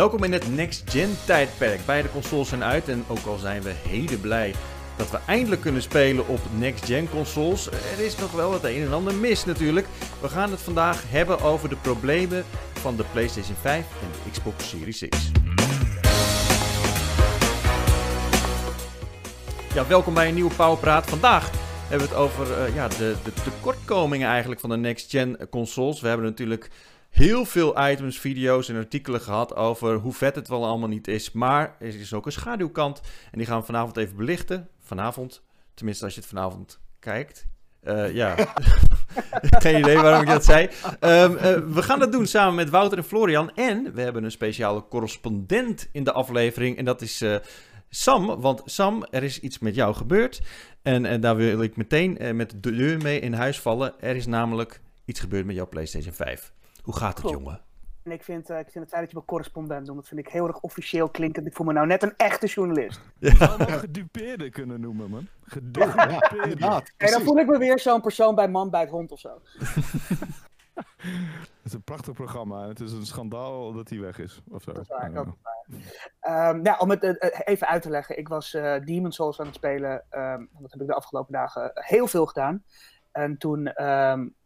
Welkom in het Next Gen tijdperk. Beide consoles zijn uit en ook al zijn we heden blij dat we eindelijk kunnen spelen op Next Gen consoles, er is nog wel het een en ander mis natuurlijk. We gaan het vandaag hebben over de problemen van de PlayStation 5 en de Xbox Series X. Ja, welkom bij een nieuwe Powerpraat. Vandaag hebben we het over uh, ja, de, de tekortkomingen eigenlijk van de Next Gen consoles. We hebben natuurlijk heel veel items, video's en artikelen gehad over hoe vet het wel allemaal niet is. Maar er is ook een schaduwkant en die gaan we vanavond even belichten. Vanavond, tenminste als je het vanavond kijkt. Uh, ja, geen idee waarom ik dat zei. Um, uh, we gaan dat doen samen met Wouter en Florian. En we hebben een speciale correspondent in de aflevering. En dat is uh, Sam. Want Sam, er is iets met jou gebeurd. En, en daar wil ik meteen met de deur mee in huis vallen. Er is namelijk iets gebeurd met jouw PlayStation 5. Hoe gaat het, Klopt. jongen? En ik vind, uh, ik vind het fijn dat je me correspondent doet. Dat vind ik heel erg officieel klinken. Ik voel me nou net een echte journalist. Ja. Je zou me gedupeerde kunnen noemen, man. Gedupeerde. Ja, en dan voel ik me weer zo'n persoon bij Man bij het Hond of zo. het is een prachtig programma. En het is een schandaal dat hij weg is. Of zo. Dat is waar, dat is waar. Um, ja, om het uh, even uit te leggen. Ik was uh, Demon Souls aan het spelen. Um, dat heb ik de afgelopen dagen heel veel gedaan. En toen... Um,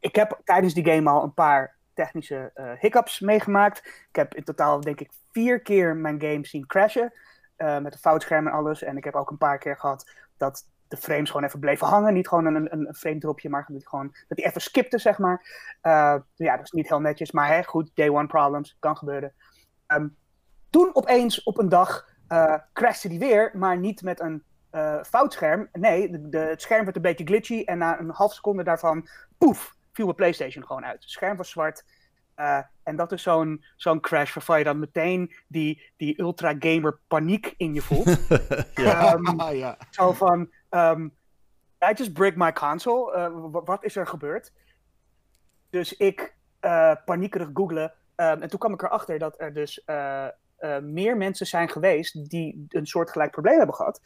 ik heb tijdens die game al een paar technische uh, hiccups meegemaakt. Ik heb in totaal, denk ik, vier keer mijn game zien crashen. Uh, met een foutscherm en alles. En ik heb ook een paar keer gehad dat de frames gewoon even bleven hangen. Niet gewoon een, een, frame dropje, maar gewoon, dat die even skipte, zeg maar. Uh, ja, dat is niet heel netjes. Maar hè, goed, day one problems. Kan gebeuren. Um, toen opeens op een dag crashte die weer, maar niet met een foutscherm. Nee, de, het scherm werd een beetje glitchy. En na een half seconde daarvan, poef, viel mijn PlayStation gewoon uit. Het scherm was zwart. Uh, en dat is zo'n zo'n crash waarvan je dan meteen die, die ultra gamer paniek in je voelt. ja. Um, ja. Zo van, um, I just break my console. Uh, wat is er gebeurd? Dus ik uh, paniekerig googlen. Um, en toen kwam ik erachter dat er dus meer mensen zijn geweest die een soortgelijk probleem hebben gehad.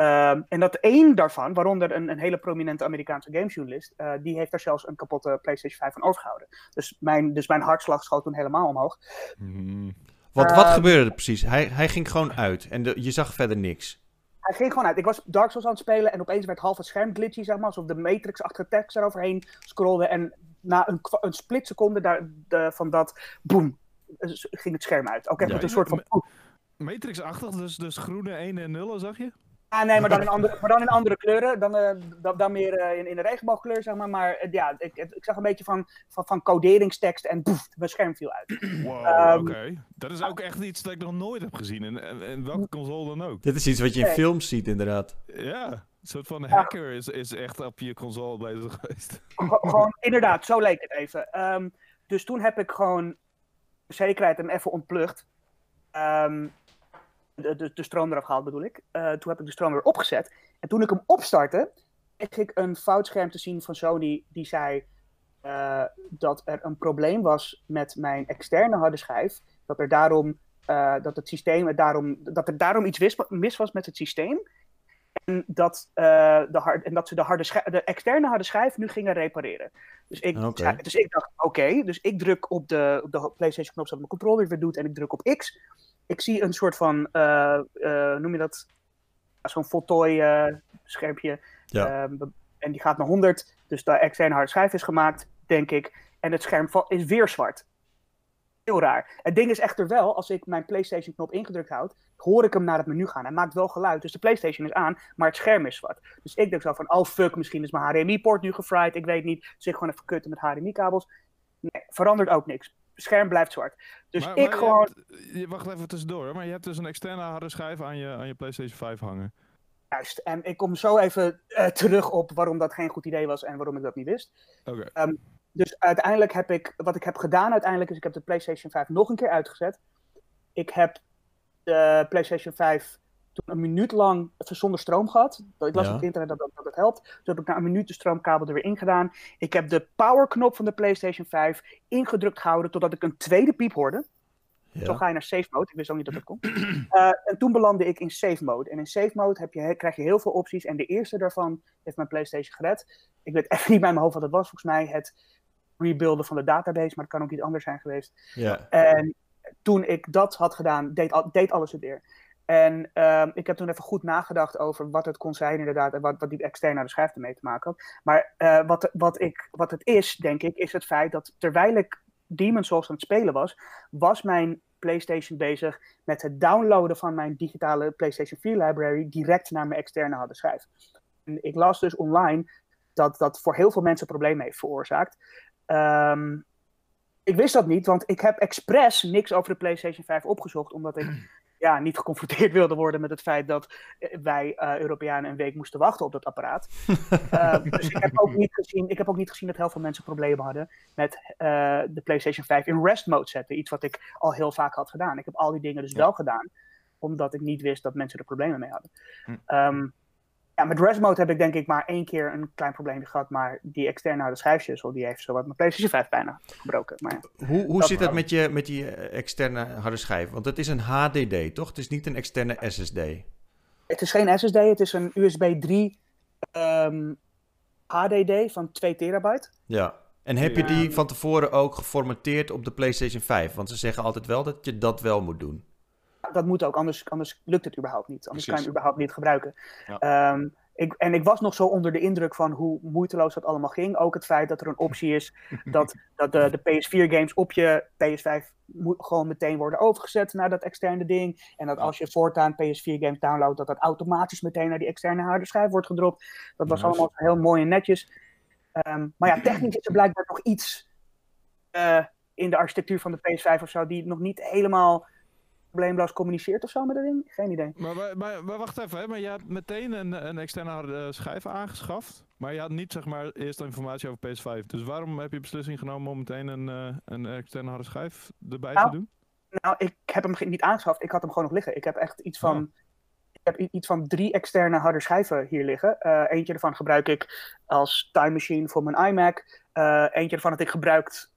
Uh, en dat één daarvan, waaronder een, een hele prominente Amerikaanse gamejournalist, uh, die heeft daar zelfs een kapotte PlayStation 5 van overgehouden. Dus mijn, dus mijn hartslag schoot toen helemaal omhoog. Mm. Wat, wat uh, gebeurde er precies? Hij, hij ging gewoon uit en de, je zag verder niks. Hij ging gewoon uit. Ik was Dark Souls aan het spelen en opeens werd half het scherm glitchy, zeg maar. Alsof de Matrix-achtige tekst eroverheen scrolde. En na een, een split seconde daar, de, van dat, boem, ging het scherm uit. Ook echt ja, met een soort van... Matrix-achtig, dus, dus groene 1 en 0, zag je? Ah, nee, maar dan in andere, maar dan in andere kleuren. Dan, uh, dan, dan, meer uh, in, in de regenboogkleur, zeg maar. Maar uh, ja, ik, ik zag een beetje van, van, van coderingstekst en boef, mijn scherm viel uit. Wow, um, oké. Okay. Dat is ook echt iets dat ik nog nooit heb gezien. In, in, in welke console dan ook. Dit is iets wat je in nee. films ziet, inderdaad. Ja, een soort van hacker ja. is, is echt op je console bezig geweest. Gewoon, inderdaad, zo leek het even. Um, dus toen heb ik gewoon zekerheid hem even ontplucht. Um, de, de, de, stroom eraf gehaald bedoel ik. Uh, toen heb ik de stroom weer opgezet. En toen ik hem opstartte, kreeg ik een foutscherm te zien van Sony die zei uh, dat er een probleem was met mijn externe harde schijf. Dat er daarom, uh, dat het systeem, daarom, dat er daarom iets mis, mis was met het systeem. En dat, de, hard, en dat ze de, harde schijf, de externe harde schijf nu gingen repareren. Dus ik, okay. dus ik dacht, oké, okay, dus ik druk op de, op de PlayStation knop zodat mijn controller weer doet en ik druk op X ik zie een soort van, uh, uh, noem je dat, zo'n voltooi uh, schermpje. Ja. Um, en die gaat naar 100, dus de externe harde schijf is gemaakt, denk ik. En het scherm is weer zwart. Heel raar. Het ding is echter wel, als ik mijn PlayStation knop ingedrukt houd, hoor ik hem naar het menu gaan. Hij maakt wel geluid, dus de PlayStation is aan, maar het scherm is zwart. Dus ik denk zo van, oh fuck, misschien is mijn HDMI-poort nu gefried, ik weet niet. Dus ik gewoon even kutten met HDMI-kabels. Nee, verandert ook niks scherm blijft zwart. Dus maar, ik maar gewoon. Je wacht even tussendoor, maar je hebt dus een externe harde schijf aan je, aan je PlayStation 5 hangen. Juist, en ik kom zo even uh, terug op waarom dat geen goed idee was en waarom ik dat niet wist. Okay. Um, dus uiteindelijk heb ik, wat ik heb gedaan uiteindelijk is, ik heb de PlayStation 5 nog een keer uitgezet. Ik heb de PlayStation 5 toen een minuut lang zonder stroom gehad. Ik las ja. op het internet dat, dat, dat het helpt. Toen heb ik na een minuut de stroomkabel er weer ingedaan. Ik heb de powerknop van de PlayStation 5 ingedrukt gehouden totdat ik een tweede piep hoorde. Ja. Zo ga je naar safe mode. Ik wist ook niet dat dat kon. Uh, en toen belandde ik in safe mode. En in safe mode heb je, krijg je heel veel opties. En de eerste daarvan heeft mijn PlayStation gered. Ik weet even niet bij mijn hoofd wat het was. Volgens mij het rebuilden van de database. Maar het kan ook iets anders zijn geweest. Ja. En toen ik dat had gedaan, deed, deed alles het weer. En ehm, ik heb toen even goed nagedacht over wat het kon zijn inderdaad en wat, wat die extern naar de schijf ermee te maken had. Maar eh, wat, wat, ik, wat het is, denk ik, is het feit dat terwijl ik Demon's Souls aan het spelen was, was mijn PlayStation bezig met het downloaden van mijn digitale PlayStation 4 library direct naar mijn externe harde schijf. En ik las dus online dat dat voor heel veel mensen problemen heeft veroorzaakt. Ehm, ik wist dat niet, want ik heb expres niks over de PlayStation 5 opgezocht, omdat ik ja, niet geconfronteerd wilde worden met het feit dat eh, wij eh, Europeanen een week moesten wachten op dat apparaat. Uh, dus ik heb, ook niet gezien, ik heb ook niet gezien dat heel veel mensen problemen hadden met uh, de PlayStation 5 in rest mode zetten. Iets wat ik al heel vaak had gedaan. Ik heb al die dingen dus ja. wel gedaan, omdat ik niet wist dat mensen er problemen mee hadden. Hm. Um, ja, met rest mode heb ik denk ik maar één keer een klein probleem gehad, maar die externe harde schijfschussel, die heeft zowat mijn PlayStation 5 bijna gebroken. Maar, hoe hoe zit dat met, je, met die externe harde schijf? Want het is een HDD, toch? Het is niet een externe SSD. Het is geen SSD, het is een USB 3 um, HDD van 2 terabyte. Ja, en heb je die van tevoren ook geformateerd op de PlayStation 5? Want ze zeggen altijd wel dat je dat wel moet doen. Dat moet ook, anders, anders lukt het überhaupt niet. Anders Precies. kan je hem überhaupt niet gebruiken. Ja. Um, ik, en ik was nog zo onder de indruk van hoe moeiteloos dat allemaal ging. Ook het feit dat er een optie is dat, dat de, de PS4-games op je PS5 moet, gewoon meteen worden overgezet naar dat externe ding. En dat als je voortaan PS4-games downloadt, dat dat automatisch meteen naar die externe harde schijf wordt gedropt. Dat was allemaal heel mooi en netjes. Um, maar ja, technisch is er blijkbaar nog iets uh, in de architectuur van de PS5 of zo, die nog niet helemaal probleemloos communiceert of zo met dat ding? Geen idee. Maar, maar, maar, wacht even, hè? maar je had meteen een, een externe harde schijf aangeschaft. Maar je had niet zeg maar eerst informatie over PS5. Dus waarom heb je beslissing genomen om meteen een, uh, een externe harde schijf erbij nou, te doen? Nou, ik heb hem niet aangeschaft. Ik had hem gewoon nog liggen. Ik heb echt iets van. Oh. Ik heb iets van drie externe harde schijven hier liggen. Uh, eentje ervan gebruik ik als time machine voor mijn iMac. Uh, eentje ervan had ik gebruikt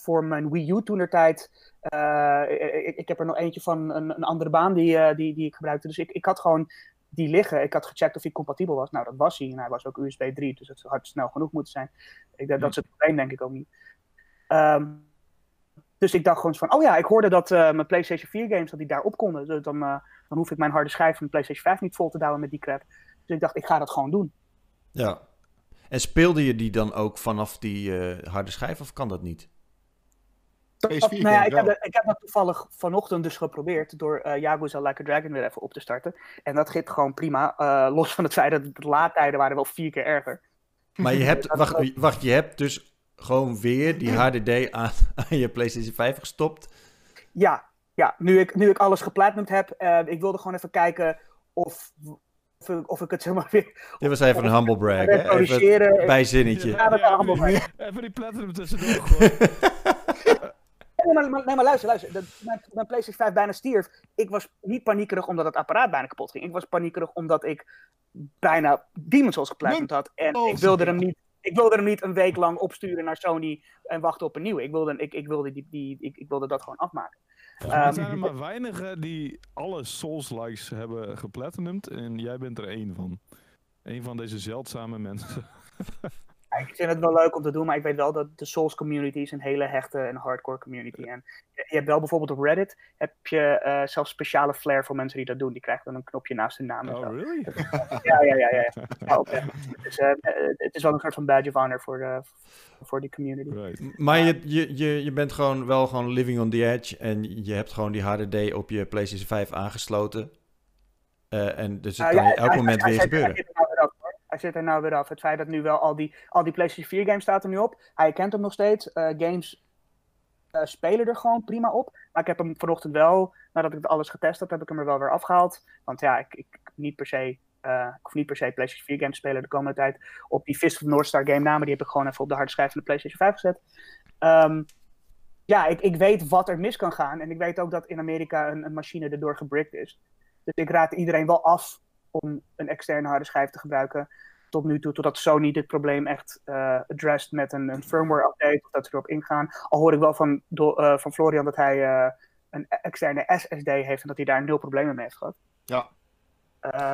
voor mijn Wii U toenertijd. Uh, ik, ik, heb er nog eentje van een, een andere baan die, uh, die, die ik gebruikte. Dus ik, ik had gewoon die liggen. Ik had gecheckt of hij compatibel was. Nou, dat was hij. En hij was ook USB 3, dus het had snel genoeg moeten zijn. Ik, dat, dat is het probleem, denk ik ook niet. Um, dus ik dacht gewoon van, oh ja, ik hoorde dat uh, mijn PlayStation 4 games dat die daarop konden. Dus dan, dan hoef ik mijn harde schijf van de PlayStation 5 niet vol te douwen met die crap. Dus ik dacht, ik ga dat gewoon doen. Ja. En speelde je die dan ook vanaf die harde schijf of kan dat niet? PS4 nou ja, ik heb, dat, ik heb, dat, toevallig vanochtend dus geprobeerd door uh, Yakuza Like a Dragon weer even op te starten. En dat ging gewoon prima, uh, los van het feit dat de laadtijden waren wel vier keer erger. Maar je hebt, wacht, wacht, je hebt dus gewoon weer die HDD aan, aan je PlayStation 5 gestopt? Ja, ja nu, ik, nu ik alles geplatinumd heb, uh, ik wilde gewoon even kijken of, of, ik, of ik het zeg maar weer... Dit was even een humble brag, hè? Even bijzinnetje. Ja, dat humble brag. Even die platinum tussendoor gooien. Nee maar, maar, nee, maar luister, luister. Dat, mijn, mijn, PlayStation 5 bijna stierf. Ik was niet paniekerig omdat het apparaat bijna kapot ging. Ik was paniekerig omdat ik bijna Demon's Souls geplaatst had. En ik wilde, hem niet, ik wilde hem niet een week lang opsturen naar Sony en wachten op een nieuwe. Ik wilde, ik, ik wilde, die, die, ik, ik wilde dat gewoon afmaken. Ja, er zijn er maar weinigen die alle Souls-likes hebben geplatinumd. En jij bent er één van. Eén van deze zeldzame mensen. ik vind het wel leuk om te doen, maar ik weet wel dat de Souls community is een hele hechte en hardcore community. En je hebt wel bijvoorbeeld op Reddit heb je uh, zelfs speciale flair voor mensen die dat doen. Die krijgen dan een knopje naast hun naam. Oh, really? ja, ja, ja. ja. ja. Dus, uh, het is wel een soort van badge of honor voor, uh, voor die community. Right. Maar je, je, je, je bent gewoon wel gewoon living on the edge en je hebt gewoon die HDD op je PlayStation 5 aangesloten. en dus het kan ja, elk moment weer gebeuren zit er nou weer af. Het feit dat nu wel al die, al die PlayStation 4 games staat er nu op. Hij kent hem nog steeds. Uh, games uh, spelen er gewoon prima op. Maar ik heb hem vanochtend wel, nadat ik alles getest had, heb ik hem er wel weer afgehaald. Want ja, ik, ik niet per se, uh, ik hoef niet per se PlayStation 4 games te spelen de komende tijd. Op die Fist of North Star game namen, die heb ik gewoon even op de harde schijf van de PlayStation 5 gezet. Um, ja, ik, ik weet wat er mis kan gaan. En ik weet ook dat in Amerika een, een machine erdoor gebrikt is. Dus ik raad iedereen wel af om een externe harde schijf te gebruiken. Tot nu toe, totdat Sony dit probleem echt uh, addressed met een, een, firmware update, of dat ze erop ingaan. Al hoor ik wel van, do, uh, van Florian dat hij uh, een externe SSD heeft en dat hij daar nul problemen mee heeft gehad. Ja.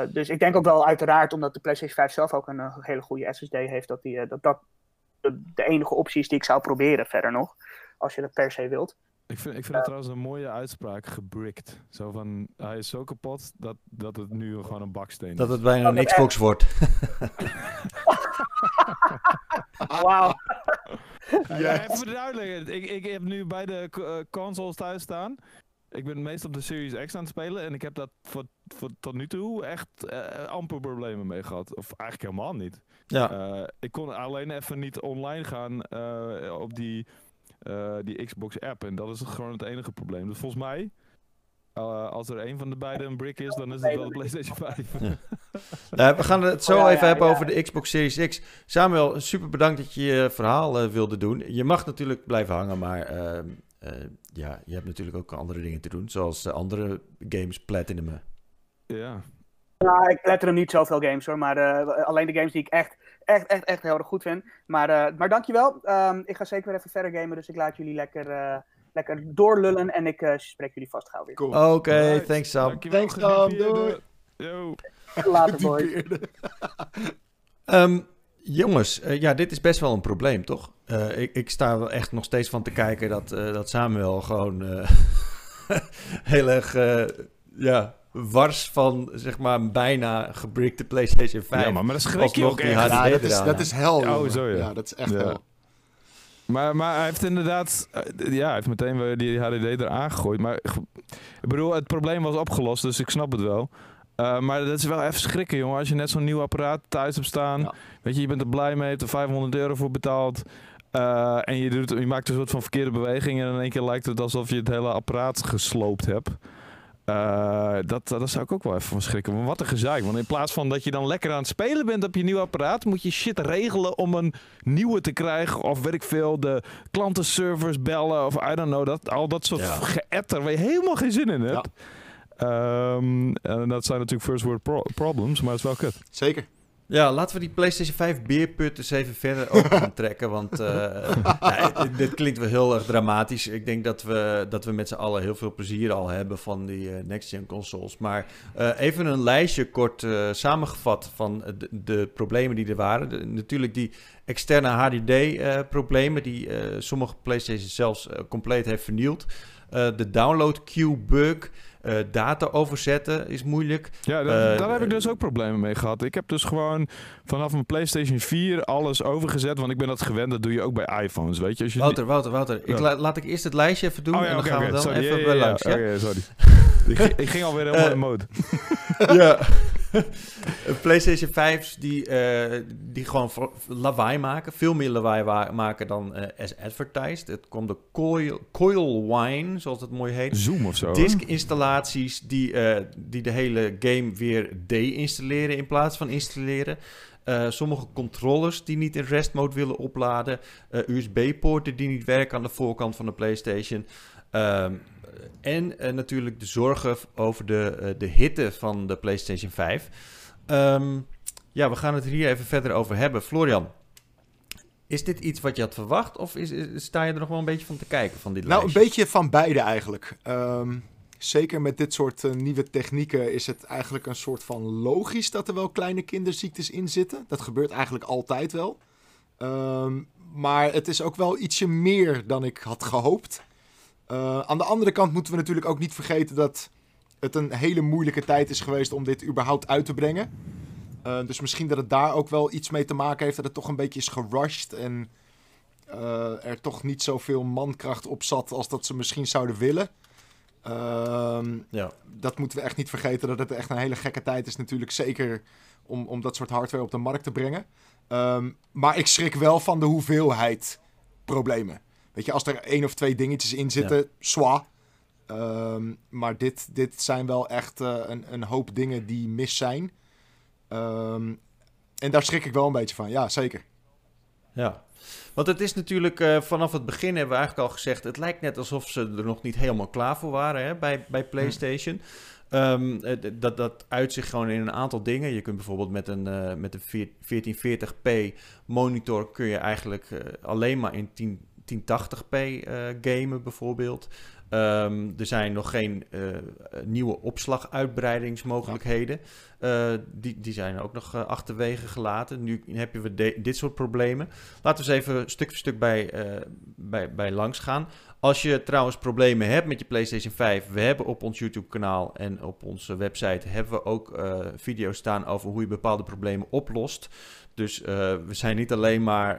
dus ik denk ook wel uiteraard, omdat de PlayStation 5 zelf ook een hele goede SSD heeft, dat die, dat, dat de, de enige optie is die ik zou proberen verder nog. Als je dat per se wilt. Ik vind, ik vind het trouwens een mooie uitspraak, gebricked. Zo van, hij is zo kapot dat, dat het nu gewoon een baksteen is. Dat het bijna een Xbox wordt. Wauw. Ja, even verduidelijken. Ik, ik heb nu beide co- eh, consoles thuis staan. Ik ben meest op de Series X aan het spelen. En ik heb dat voor, voor tot nu toe echt eh, amper problemen mee gehad. Of eigenlijk helemaal niet. Ja, Eh, ik kon alleen even niet online gaan eh, op die, eh, die Xbox app. En dat is gewoon het enige probleem. Dus volgens mij, eh, als er een van de beide een brick is, dan is het wel de PlayStation 5. Nou, we gaan het zo Oh, ja, even ja, hebben ja. over de Xbox Series X. Samuel, super bedankt dat je je verhaal eh, wilde doen. Je mag natuurlijk blijven hangen, maar ehm, eh, ja, je hebt natuurlijk ook andere dingen te doen. Zoals andere games platinumen. ja. Nou, ik let er niet zoveel games hoor, maar eh, alleen de games die ik echt, echt, echt, echt heel erg goed vind. Maar, eh maar dankjewel. Ehm ik ga zeker weer even verder gamen, dus ik laat jullie lekker, eh, lekker doorlullen en ik eh, spreek jullie vast gauw weer. Cool. Oké, thanks Sam. Dankjewel, Thanks, Sam. Yo. Later boys. Ehm, jongens, ja, dit is best wel een probleem, toch? Eh, ik, ik sta wel echt nog steeds van te kijken dat, eh, dat Samuel gewoon eh, heel erg, eh, ja, wars van, zeg maar, een bijna gebrikte PlayStation 5. Ja, maar, maar dat schrik je ook echt. HD Ja, dat is, dat is hel. Oh, zo, ja. ja. dat is echt Ja. hel. Maar, maar hij heeft inderdaad, eh, ja, hij heeft meteen weer die HDD eraan gegooid. Maar ik bedoel, het probleem was opgelost, dus ik snap het wel. Eh, maar dat is wel even schrikken, jongen. Als je net zo'n nieuw apparaat thuis hebt staan. Ja. Weet je, je bent er blij mee, je hebt er 500 euro voor betaald. eh, en je, doet, je maakt een soort van verkeerde beweging. En in één keer lijkt het alsof je het hele apparaat gesloopt hebt. Eh, dat, dat zou ik ook wel even van schrikken. Maar wat een gezeik. Want in plaats van dat je dan lekker aan het spelen bent op je nieuw apparaat, moet je shit regelen om een nieuwe te krijgen. Of weet ik veel, de klantenservers bellen. Of I don't know. Dat, al dat soort Ja. geëtter waar je helemaal geen zin in hebt. Ehm, en dat zijn natuurlijk first world pro- problems, maar het is wel kut. Zeker. Ja, laten we die PlayStation 5 beerput eens even verder open gaan trekken. Want eh, nou, dit klinkt wel heel erg dramatisch. Ik denk dat we, dat we met z'n allen heel veel plezier al hebben van die eh, next-gen consoles. Maar eh, even een lijstje kort samengevat van de, de problemen die er waren. De- natuurlijk die externe HDD-problemen die sommige PlayStation zelfs compleet heeft vernield. De download queue bug. Eh, data overzetten is moeilijk. Ja, daar, Eh, daar heb ik dus ook problemen mee gehad. Ik heb dus gewoon vanaf mijn PlayStation 4 alles overgezet. Want ik ben dat gewend. Dat doe je ook bij iPhones, weet je. Als je Wouter, Wouter, Wouter. Ik la- laat ik eerst het lijstje even doen Oh en ja, dan oké, gaan we dan sorry. even bij langs. Sorry. ik, ging- ik ging alweer helemaal Eh, in mode. ja. PlayStation 5's die, eh, die gewoon lawaai maken. Veel meer lawaai wa- maken dan eh, as advertised. Het komt de coil, coil wine, zoals het mooi heet. Zoom of zo. Disk-installaties die, die de hele game weer de-installeren in plaats van installeren. Sommige controllers die niet in rest mode willen opladen. USB-poorten die niet werken aan de voorkant van de PlayStation. Ehm, en eh, natuurlijk de zorgen over de, eh, de hitte van de PlayStation 5. Ehm, ja, we gaan het er hier even verder over hebben. Florian, is dit iets wat je had verwacht? Of is, is- sta je er nog wel een beetje van te kijken van dit Nou, een beetje van beide eigenlijk. Ehm, zeker met dit soort eh, nieuwe technieken is het eigenlijk een soort van logisch dat er wel kleine kinderziektes in zitten. Dat gebeurt eigenlijk altijd wel. Ehm, maar het is ook wel ietsje meer dan ik had gehoopt. Eh, aan de andere kant moeten we natuurlijk ook niet vergeten dat het een hele moeilijke tijd is geweest om dit überhaupt uit te brengen. Eh, dus misschien dat het daar ook wel iets mee te maken heeft dat het toch een beetje is gerushed en eh, er toch niet zoveel mankracht op zat als dat ze misschien zouden willen. Ehm, Ja. dat moeten we echt niet vergeten dat het echt een hele gekke tijd is natuurlijk. Zeker om, om dat soort hardware op de markt te brengen. Ehm, maar ik schrik wel van de hoeveelheid problemen. Weet je, als er één of twee dingetjes in zitten, zwa. Ehm, maar dit, dit zijn wel echt eh, een, een hoop dingen die mis zijn. Ehm, en daar schrik ik wel een beetje van, ja, zeker. Ja, want het is natuurlijk eh, vanaf het begin hebben we eigenlijk al gezegd... het lijkt net alsof ze er nog niet helemaal klaar voor waren hè, bij, bij PlayStation. Ehm, eh, dat, dat uit zich gewoon in een aantal dingen. Je kunt bijvoorbeeld met een, eh, met een vier- 1440p monitor... kun je eigenlijk alleen maar in 10, 1080p eh, gamen bijvoorbeeld. Ehm, er zijn nog geen eh, nieuwe opslaguitbreidingsmogelijkheden. Uh, die, die zijn ook nog uh, achterwege gelaten. Nu heb je we dit soort problemen. Laten we eens even stuk voor stuk bij, bij, bij langs gaan. Als je trouwens problemen hebt met je PlayStation 5, we hebben op ons YouTube-kanaal en op onze website hebben we ook video's staan over hoe je bepaalde problemen oplost. Dus we zijn niet alleen maar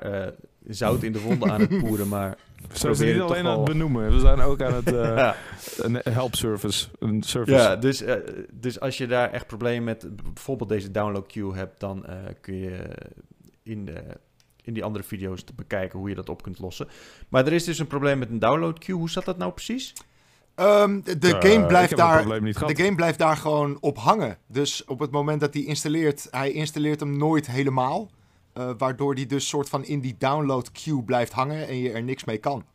zout in de wonden aan het poeren, maar we zijn niet alleen aan het benoemen, we zijn ook aan het uh, een help service, een service. Ja, dus, uh, dus als je daar echt problemen met bijvoorbeeld deze download queue hebt, dan uh, kun je in, de, in die andere video's te bekijken hoe je dat op kunt lossen. Maar er is dus een probleem met een download queue. Hoe zat dat nou precies? Um, de, de game blijft daar, de game blijft daar gewoon op hangen. Dus op het moment dat hij installeert, hij installeert hem nooit helemaal. Uh, waardoor die dus soort van in die download queue blijft hangen en je er niks mee kan.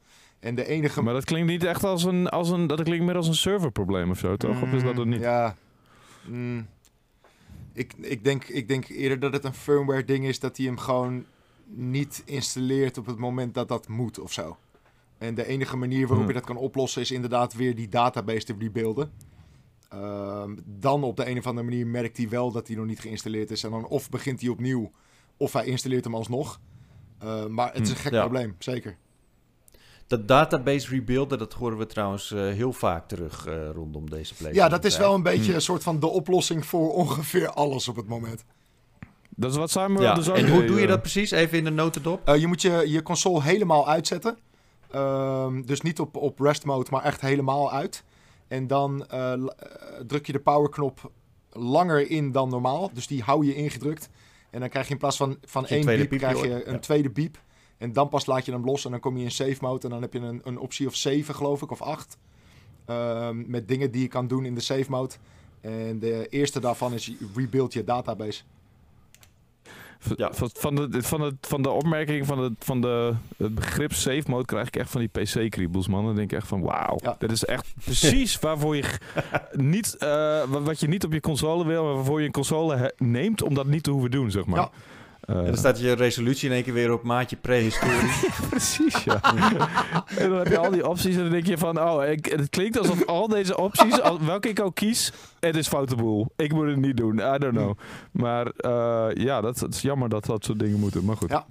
En de enige... Maar dat klinkt niet echt als een, als een, dat klinkt meer als een serverprobleem of zo, toch? of is dat het niet? Ja. Mm. Ik, ik, denk, ik denk eerder dat het een firmware ding is dat hij hem gewoon niet installeert op het moment dat dat moet of zo. En de enige manier waarop hmm. je dat kan oplossen is inderdaad weer die database te rebuilden. Uh, dan op de een of andere manier merkt hij wel dat hij nog niet geïnstalleerd is. En dan of begint hij opnieuw of hij installeert hem alsnog. Uh, maar het is een hm, gek probleem, zeker. Dat database rebuilden, dat horen we trouwens uh, heel vaak terug uh, rondom deze plek. Ja, dat is wel een beetje hm. een soort van de oplossing voor ongeveer alles op het moment. Dat is wat Simon ja. dus En hoe doe je dat precies? Even in de notendop. je moet je, je console helemaal uitzetten. Ehm, dus niet op, op rest mode, maar echt helemaal uit. En dan druk je de powerknop langer in dan normaal. Dus die hou je ingedrukt. En dan krijg je in plaats van, van één beep, krijg je een tweede beep. En dan pas laat je hem los en dan kom je in safe mode. En dan heb je een, een optie of 7, geloof ik, of 8. Ehm, met dingen die je kan doen in de safe mode. En de eerste daarvan is rebuild je database. Ja. Van, de, van, de, van de opmerking van, de, van de, het begrip safe mode krijg ik echt van die PC-kriebels, man. Dan denk ik echt van, wauw, ja. dit is echt precies waarvoor je niet, uh, wat je niet op je console wil, maar waarvoor je een console neemt om dat niet te hoeven doen, zeg maar. Ja. Uh, en dan staat je resolutie in één keer weer op maatje prehistorie. precies, ja. en dan heb je al die opties en dan denk je van... Oh, ik, het klinkt alsof al deze opties, welke ik ook kies... Het is foute boel. Ik moet het niet doen. I don't know. Maar uh, ja, dat, dat, is jammer dat dat soort dingen moeten. Maar goed. Ja.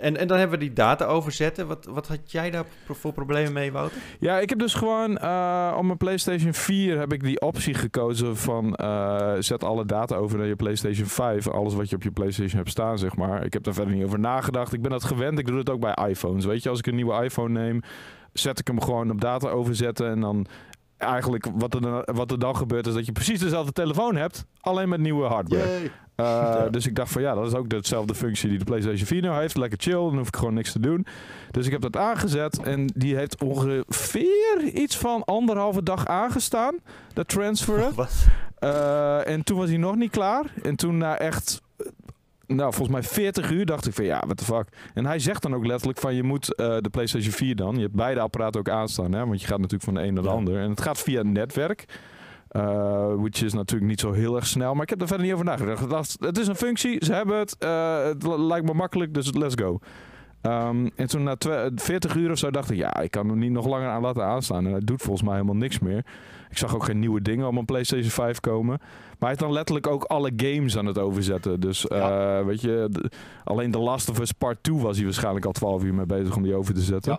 En, en dan hebben we die data overzetten. Wat, wat had jij daar voor problemen mee, Wouter? Ja, ik heb dus gewoon uh, op mijn PlayStation 4 heb ik die optie gekozen van uh, zet alle data over naar je PlayStation 5. Alles wat je op je PlayStation hebt staan, zeg maar. Ik heb daar verder niet over nagedacht. Ik ben dat gewend. Ik doe het ook bij iPhones. Weet je, als ik een nieuwe iPhone neem, zet ik hem gewoon op data overzetten en dan eigenlijk wat er, wat er dan gebeurt is dat je precies dezelfde telefoon hebt, alleen met nieuwe hardware. Uh, Dus ik dacht van ja, dat is ook dezelfde functie die de PlayStation 4 nu heeft. Lekker chill, dan hoef ik gewoon niks te doen. Dus ik heb dat aangezet en die heeft ongeveer iets van anderhalve dag aangestaan, dat transferen. Uh, en toen was hij nog niet klaar. En toen na echt nou, volgens mij 40 uur dacht ik van ja, what the fuck. En hij zegt dan ook letterlijk van je moet uh, de PlayStation 4 dan. Je hebt beide apparaten ook aanstaan, hè, want je gaat natuurlijk van de een naar de ander. En het gaat via het netwerk. Uh, which is natuurlijk niet zo heel erg snel. Maar ik heb er verder niet over nagedacht. Het is een functie, ze hebben het. Uh, het lijkt me makkelijk, dus let's go. Um, en toen na 40 uur of zo dacht ik, ja, ik kan hem niet nog langer aan laten aanstaan. En hij doet volgens mij helemaal niks meer. Ik zag ook geen nieuwe dingen op mijn PlayStation 5 komen. Maar hij is dan letterlijk ook alle games aan het overzetten. Dus uh, weet je, alleen The Last of Us Part 2 was hij waarschijnlijk al 12 uur mee bezig om die over te zetten.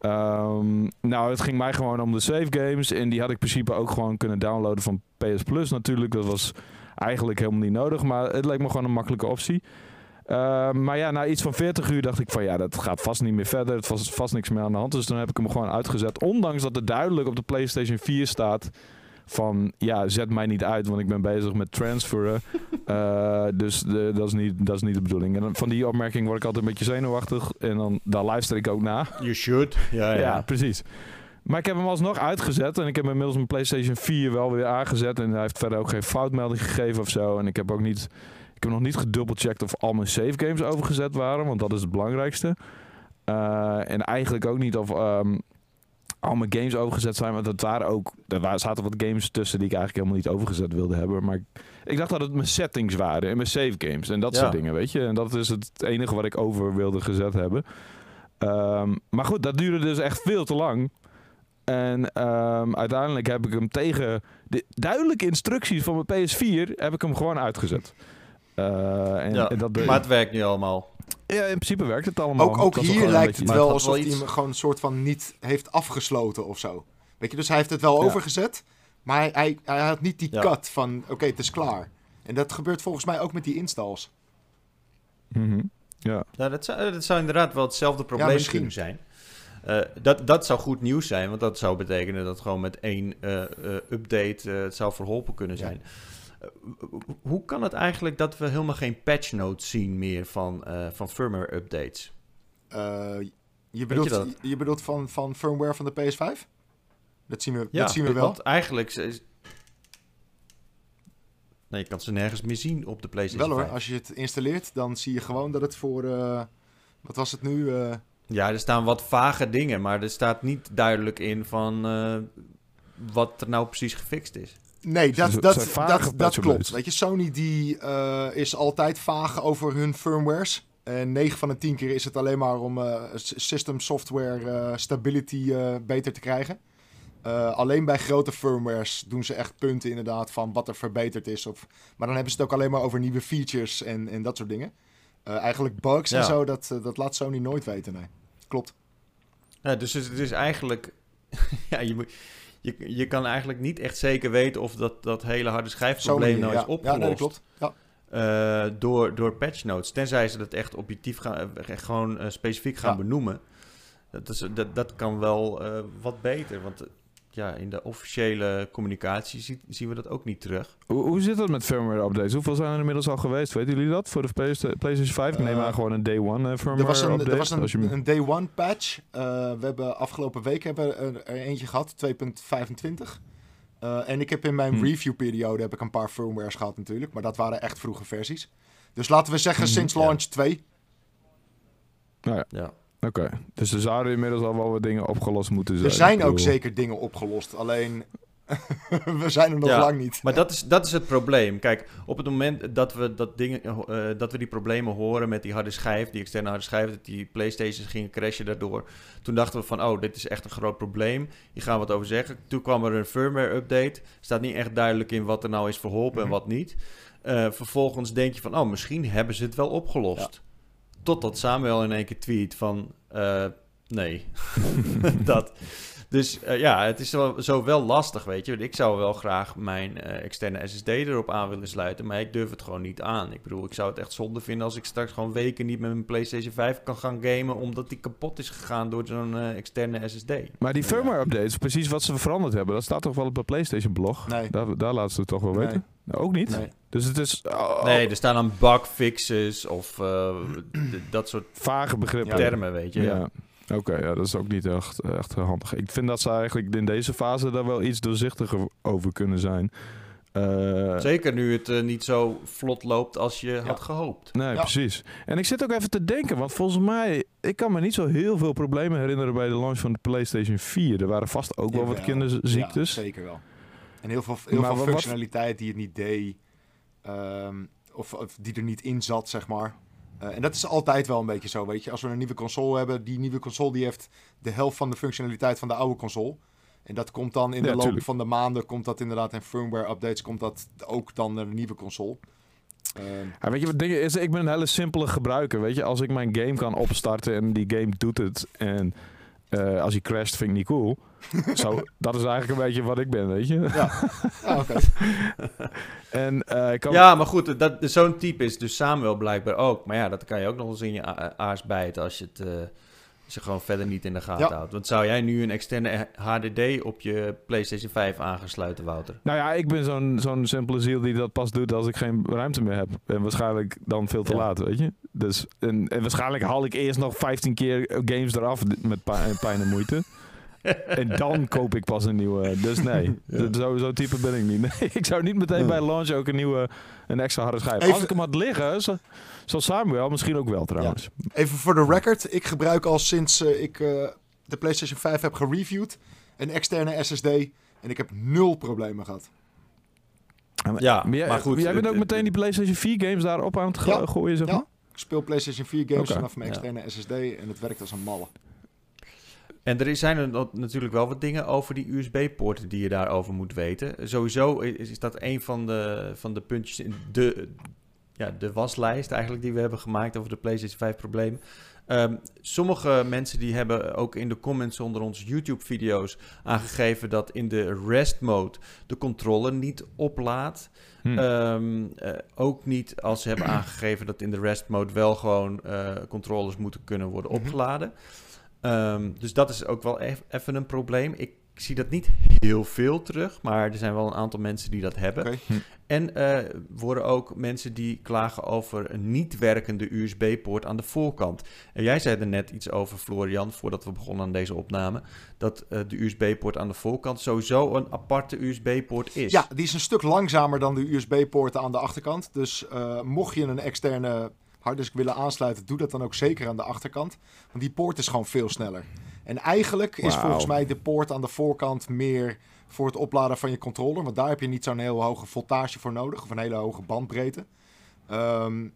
Ja. Um, nou, het ging mij gewoon om de save games. En die had ik in principe ook gewoon kunnen downloaden van PS Plus natuurlijk. Dat was eigenlijk helemaal niet nodig. Maar het leek me gewoon een makkelijke optie. Uh, maar ja, na iets van 40 uur dacht ik van ja, dat gaat vast niet meer verder. Het was vast niks meer aan de hand. Dus dan heb ik hem gewoon uitgezet. Ondanks dat er duidelijk op de PlayStation 4 staat van ja, zet mij niet uit, want ik ben bezig met transferen. uh, dus de, dat, is niet, dat is niet de bedoeling. En van die opmerking word ik altijd een beetje zenuwachtig. En dan daar luister ik ook na. You should. Ja, ja. ja precies. Maar ik heb hem alsnog uitgezet. En ik heb inmiddels mijn PlayStation 4 wel weer aangezet. En hij heeft verder ook geen foutmelding gegeven of zo. En ik heb ook niet heb nog niet gedubbelcheckt of al mijn save games overgezet waren, want dat is het belangrijkste. Uh, en eigenlijk ook niet of um, al mijn games overgezet zijn, want dat waren ook, er zaten wat games tussen die ik eigenlijk helemaal niet overgezet wilde hebben. Maar ik, ik dacht dat het mijn settings waren en mijn save games en dat soort dingen, weet je. En dat is het enige wat ik over wilde gezet hebben. Um, maar goed, dat duurde dus echt veel te lang. En ehm, uiteindelijk heb ik hem tegen de duidelijke instructies van mijn PS4 heb ik hem gewoon uitgezet. Eh, en, Ja, en dat Maar het werkt nu allemaal. ja, in principe werkt het allemaal. Ook, ook hier lijkt beetje- het wel alsof hij iets- hem gewoon een soort van niet heeft afgesloten of zo. Weet je, dus hij heeft het wel Ja. overgezet, maar hij, hij, hij had niet die Ja. cut van oké, het is klaar. En dat gebeurt volgens mij ook met die installs. Mhm. Ja. Nou, dat, zou, dat zou inderdaad wel hetzelfde probleem kunnen zijn. Eh, dat, dat zou goed nieuws zijn, want dat zou betekenen dat gewoon met één eh, eh, update het zou verholpen kunnen zijn. Hoe kan het eigenlijk dat we helemaal geen patch notes zien meer van, eh, van firmware updates? Eh, je, bedoelt, je, bedoelt van, van firmware van de PS5? Dat zien we, Ja, dat zien we wel. Want eigenlijk... is- Nee, je kan ze nergens meer zien op de PlayStation Wel hoor, 5. als je het installeert, dan zie je gewoon dat het voor... eh, wat was het nu? Ja, er staan wat vage dingen, maar er staat niet duidelijk in van wat er nou precies gefixt is. Nee, dat, ze dat, zijn dat, dat klopt. Weet je, Sony die eh, is altijd vaag over hun firmwares. En 9 van de 10 keer is het alleen maar om eh, s- system software eh, stability eh, beter te krijgen. Eh, alleen bij grote firmwares doen ze echt punten inderdaad van wat er verbeterd is. Of, maar dan hebben ze het ook alleen maar over nieuwe features en, en dat soort dingen. Eh, eigenlijk bugs en zo, dat, dat laat Sony nooit weten, nee. Klopt. Ja, dus het is eigenlijk... ja, je, moet- je, je kan eigenlijk niet echt zeker weten of dat, dat hele harde schijfprobleem nou ja. is opgelost. Ja, nee, klopt. Ja. eh, door, door patch notes. Tenzij ze dat echt objectief gaan, eh, echt gewoon eh, specifiek gaan Ja. benoemen. Dat, is, dat, dat kan wel wat beter. Want ja, in de officiële communicatie zie- zien we dat ook niet terug. Hoe, hoe zit dat met firmware updates? Hoeveel zijn er inmiddels al geweest? Weten jullie dat? Voor de PlayStation 5? Ik neem Eh, aan gewoon een day one eh, firmware Er was een, update. er was een, je een day one patch. Eh, we hebben afgelopen week hebben we er, er eentje gehad, 2.25. Eh, en ik heb in mijn Hm. reviewperiode heb ik een paar firmwares gehad natuurlijk. Maar dat waren echt vroege versies. Dus laten we zeggen Mhm. sinds Ja. launch 2. Nou ja, Ja. Oké. Dus er zouden inmiddels al wel wat dingen opgelost moeten zijn. Er zijn ook zeker dingen opgelost. Alleen, we zijn er nog Ja, lang niet. Maar dat is, dat is het probleem. Kijk, op het moment dat we, dat, dingen, eh, dat we die problemen horen met die harde schijf, die externe harde schijf, dat die Playstations gingen crashen daardoor. Toen dachten we van, oh, dit is echt een groot probleem. Hier gaan we wat over zeggen. Toen kwam er een firmware update. Staat niet echt duidelijk in wat er nou is verholpen en Mhm. wat niet. Eh, vervolgens denk je van, oh, misschien hebben ze het wel opgelost. Totdat Samuel in één keer tweet van, eh, nee, dat. Dus eh, ja, het is wel, zo wel lastig, weet je. Want Ik zou wel graag mijn eh, externe SSD erop aan willen sluiten, maar ik durf het gewoon niet aan. Ik bedoel, ik zou het echt zonde vinden als ik straks gewoon weken niet met mijn PlayStation 5 kan gaan gamen, omdat die kapot is gegaan door zo'n eh, externe SSD. Maar die firmware updates, precies wat ze veranderd hebben, dat staat toch wel op de PlayStation blog? Nee. Daar, daar laten ze het toch wel Nee. weten? Nou, ook niet? Nee. Dus het is oh, Nee, er staan dan bugfixes of eh, dat soort vage begrippen. termen, weet je. Ja. Oké, ja, dat is ook niet echt, echt handig. Ik vind dat ze eigenlijk in deze fase daar wel iets doorzichtiger over kunnen zijn. Eh, Zeker nu het eh, niet zo vlot loopt als je had gehoopt. Nee, Ja. precies. En ik zit ook even te denken, want volgens mij, ik kan me niet zo heel veel problemen herinneren bij de launch van de PlayStation 4. Er waren vast ook wel wat kinderziektes. Ja, zeker wel. En heel veel, heel Maar veel wat- functionaliteit die het niet deed. ehm, of, of die er niet in zat, zeg maar. Eh, en dat is altijd wel een beetje zo, weet je. Als we een nieuwe console hebben, die nieuwe console die heeft de helft van de functionaliteit van de oude console. En dat komt dan in de Ja, loop tuurlijk. van de maanden, komt dat inderdaad in firmware updates, komt dat ook dan naar de nieuwe console. Ja, weet je wat dingen is? Ik ben een hele simpele gebruiker. Weet je, als ik mijn game kan opstarten en die game doet het en eh, als hij crasht, vind ik niet cool. Zo, dat is eigenlijk een beetje wat ik ben, weet je. ja, ja oké. En eh, ik kan Ja, maar goed, dat, zo'n type is dus Samuel blijkbaar ook. Maar ja, dat kan je ook nog eens in je aars bijten als je het je gewoon verder niet in de gaten Ja. houdt. Want zou jij nu een externe HDD op je PlayStation 5 aangesluiten, Wouter? Nou ja, ik ben zo'n zo'n simpele ziel die dat pas doet als ik geen ruimte meer heb. En waarschijnlijk dan veel te Ja. laat, weet je. Dus, en, en waarschijnlijk haal ik eerst nog 15 keer games eraf met pijn, pijn en moeite. en dan koop ik pas een nieuwe. Dus nee, Ja. zo, zo type ben ik niet. Nee, ik zou niet meteen bij launch ook een nieuwe, een extra harde schijf. Even- Als ik hem had liggen, zo- zoals Samuel, misschien ook wel trouwens. Even voor de record. Ik gebruik al sinds eh, ik eh, de PlayStation 5 heb gereviewd een externe SSD. En ik heb nul problemen gehad. Ja, maar, jij, maar goed, jij bent het- ook meteen die PlayStation 4 games daarop aan het Ja. gooien, zeg Ja. Ik speel PlayStation 4 games vanaf mijn Ja. externe SSD en het werkt als een malle. En er zijn er natuurlijk wel wat dingen over die USB-poorten die je daarover moet weten. Sowieso is, is dat een van de, van de puntjes in de, ja, de waslijst eigenlijk die we hebben gemaakt over de PlayStation 5 problemen. Ehm, sommige mensen die hebben ook in de comments onder onze YouTube-video's aangegeven dat in de rest mode de controller niet oplaadt. Hm. Ehm, eh, ook niet als ze hebben aangegeven dat in de rest mode wel gewoon eh, controllers moeten kunnen worden Mhm. opgeladen. Ehm, dus dat is ook wel eff- even een probleem. Ik zie dat niet heel veel terug, maar er zijn wel een aantal mensen die dat hebben. Oké. Hm. En eh worden ook mensen die klagen over een niet werkende USB-poort aan de voorkant. En jij zei er net iets over, Florian, voordat we begonnen aan deze opname, dat eh, de USB-poort aan de voorkant sowieso een aparte USB-poort is. Ja, die is een stuk langzamer dan de USB-poorten aan de achterkant. Dus eh, mocht je een externe harddisk willen aansluiten, doe dat dan ook zeker aan de achterkant. Want die poort is gewoon veel sneller. En eigenlijk is volgens mij de poort aan de voorkant meer voor het opladen van je controller. Want daar heb je niet zo'n heel hoge voltage voor nodig. Of een hele hoge bandbreedte. Ehm,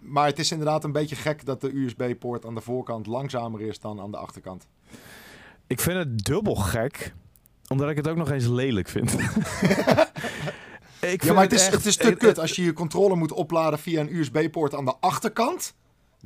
maar het is inderdaad een beetje gek dat de USB-poort aan de voorkant langzamer is dan aan de achterkant. Ik vind het dubbel gek, omdat ik het ook nog eens lelijk vind. ik Ja, maar het is, echt- het is te kut als je je controller moet opladen via een USB-poort aan de achterkant.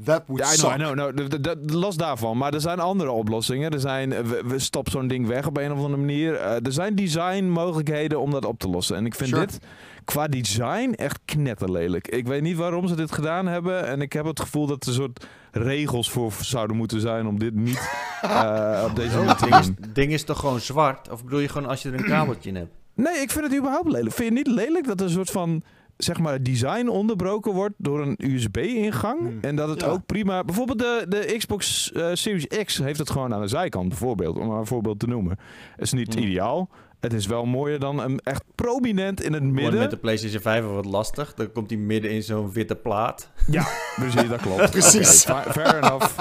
That would Ja, I suck. know, I know, no, d- d- d- los daarvan. Maar er zijn andere oplossingen. Er zijn, eh, we, we stop zo'n ding weg op een of andere manier. Eh, er zijn designmogelijkheden om dat op te lossen. En ik vind Sure. dit qua design echt knetterlelijk. Ik weet niet waarom ze dit gedaan hebben. En ik heb het gevoel dat er een soort regels voor zouden moeten zijn om dit niet eh, op deze manier te Het ding is, doen. het ding is toch gewoon zwart? Of bedoel je gewoon als je er een kabeltje in hebt? Nee, ik vind het überhaupt lelijk. Vind je het niet lelijk dat er een soort van zeg maar design onderbroken wordt door een USB-ingang Hmm. en dat het Ja. ook prima. Bijvoorbeeld de, de Xbox eh, Series X heeft het gewoon aan de zijkant, bijvoorbeeld, om maar een voorbeeld te noemen. is niet Hmm. ideaal. Het is wel mooier dan een echt prominent in het Wordt midden. met de PlayStation 5 wel wat lastig. Dan komt hij midden in zo'n witte plaat. Ja, precies, dat klopt. Precies. Fair enough.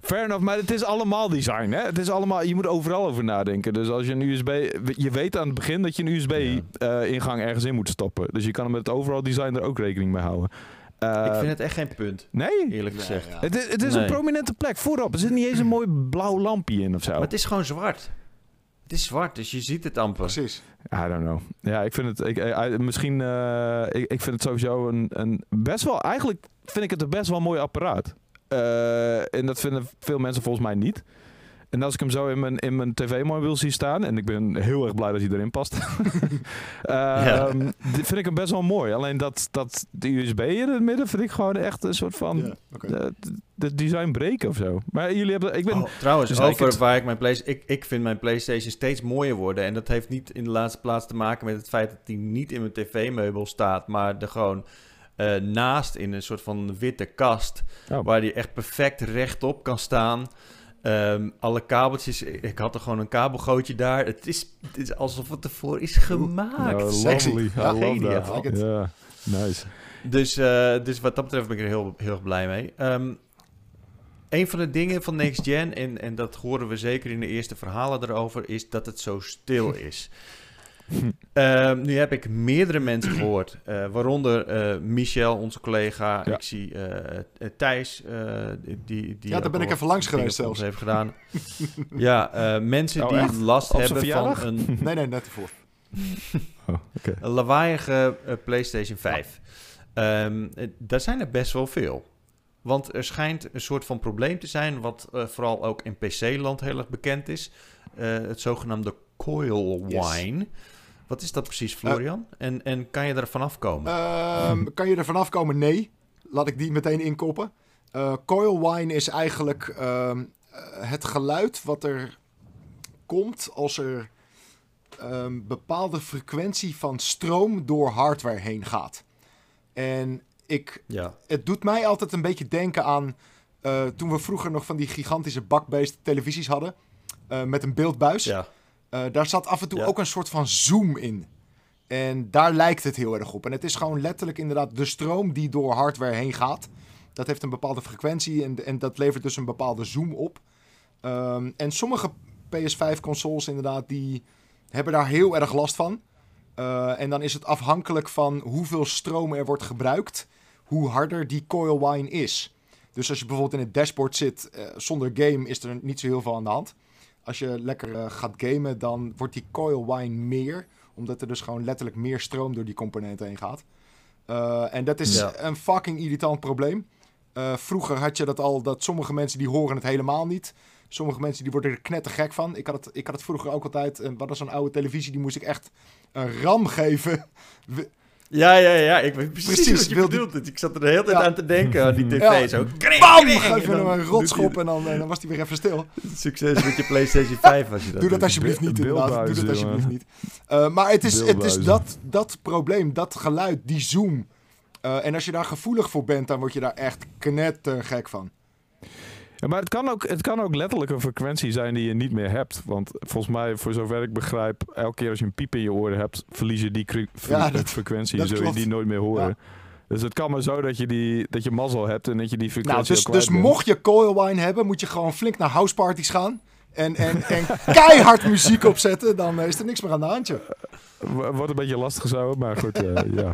Fair enough, maar het is allemaal design, hè? Het is allemaal, je moet overal over nadenken. Dus als je een USB... Je weet aan het begin dat je een USB-ingang ergens in moet stoppen. Dus je kan er met het overal design er ook rekening mee houden. Eh, ik vind het echt geen punt, Nee? eerlijk Nee, gezegd. ja. Het is, het is Nee. een prominente plek voorop. Er zit niet eens een mooi blauw lampje in of zo. Maar het is gewoon zwart. Het is zwart, dus je ziet het amper. Precies. I don't know. Ja, ik vind het... Ik, eh, misschien... eh, ik, ik vind het sowieso een, een... Best wel... Eigenlijk vind ik het een best wel mooi apparaat. Eh, en dat vinden veel mensen volgens mij niet. En als ik hem zo in mijn, in mijn tv mooi wil zien staan... En ik ben heel erg blij dat hij erin past. Ehm, vind ik hem best wel mooi. Alleen dat, dat de USB in het midden vind ik gewoon echt een soort van... Ja, de, de design breken of zo. Maar jullie hebben... Ik ben... Oh, trouwens, Dus over het- waar ik mijn PlayStation... Ik, ik vind mijn PlayStation steeds mooier worden. En dat heeft niet in de laatste plaats te maken met het feit dat die niet in mijn tv-meubel staat, maar er gewoon eh, naast in een soort van witte kast, Oh. waar die echt perfect rechtop kan staan. Ehm, alle kabeltjes, ik had er gewoon een kabelgootje daar. Het is, het is alsof het ervoor is gemaakt. Nou, Sexy. lovely. I Ja, it. Ja, nice. Dus, eh, dus wat dat betreft ben ik er heel, heel erg blij mee. Ehm, een van de dingen van Next Gen, en, en dat horen we zeker in de eerste verhalen erover, is dat het zo stil is. Ehm, nu heb ik meerdere mensen gehoord, eh, waaronder eh, Michel, onze collega. Ja. Ik zie eh, Thijs, eh, die, die Ja, daar ben ik even langs geweest zelfs. heeft gedaan. ja, eh, mensen Oh, die echt? last Op hebben van een Nee, nee, net ervoor. Oh, oké. een lawaaiige PlayStation 5. Ehm, eh, daar zijn er best wel veel. Want er schijnt een soort van probleem te zijn, wat eh, vooral ook in PC-land heel erg bekend is. Eh, het zogenaamde coil Yes. Wat is dat precies, Florian? en, en kan je er vanaf komen? Ehm, kan je er vanaf komen? Nee. Laat ik die meteen inkoppen. Eh coil whine is eigenlijk ehm, eh, het geluid wat er komt als er ehm, bepaalde frequentie van stroom door hardware heen gaat. En ik, ja. het doet mij altijd een beetje denken aan eh, toen we vroeger nog van die gigantische bakbeest televisies hadden. eh, met een beeldbuis. ja. Eh, daar zat af en toe Ja. ook een soort van zoom in. En daar lijkt het heel erg op. En het is gewoon letterlijk inderdaad de stroom die door hardware heen gaat. Dat heeft een bepaalde frequentie en, en dat levert dus een bepaalde zoom op. Ehm, en sommige PS5-consoles inderdaad, die hebben daar heel erg last van. Eh, en dan is het afhankelijk van hoeveel stroom er wordt gebruikt, hoe harder die coil whine is. Dus als je bijvoorbeeld in het dashboard zit eh, zonder game, is er niet zo heel veel aan de hand. Als je lekker eh, gaat gamen, dan wordt die coil wine meer. Omdat er dus gewoon letterlijk meer stroom door die componenten heen gaat. Eh, en dat is Ja. een fucking irritant probleem. Eh, vroeger had je dat al, dat sommige mensen die horen het helemaal niet. Sommige mensen die worden er knettergek van. Ik had het, ik had het vroeger ook altijd, en wat was zo'n oude televisie, die moest ik echt een ram geven. Ja, ja, ja. Ik weet precies, Precies, wat je wil die- bedoelt. Ik zat er de hele tijd Ja. aan te denken aan die tv. Ja. Zo. BAM! En Geef je dan hem een rotschop en dan, en dan was hij weer even stil. Succes met je PlayStation 5 als je dat Doe dat alsjeblieft niet, inderdaad. Doe dat alsjeblieft niet. Eh, maar het is, het is dat, dat probleem, dat geluid, die zoom. Eh, en als je daar gevoelig voor bent, dan word je daar echt knettergek van. Ja, maar het kan, ook, het kan ook letterlijk een frequentie zijn die je niet meer hebt. Want volgens mij, voor zover ik begrijp, elke keer als je een piep in je oren hebt, verlies je die Ja, dat- frequentie. dat zul je die nooit meer horen. Ja. Dus het kan maar zo dat je, die, dat je mazzel hebt en dat je die Nou, frequentie dus, kwijt dus bent. mocht je coil wine hebben, moet je gewoon flink naar houseparties gaan. En, en, en keihard muziek opzetten, dan eh, is er niks meer aan de hand, joh. W- Wordt een beetje lastig zo, maar goed, eh, ja.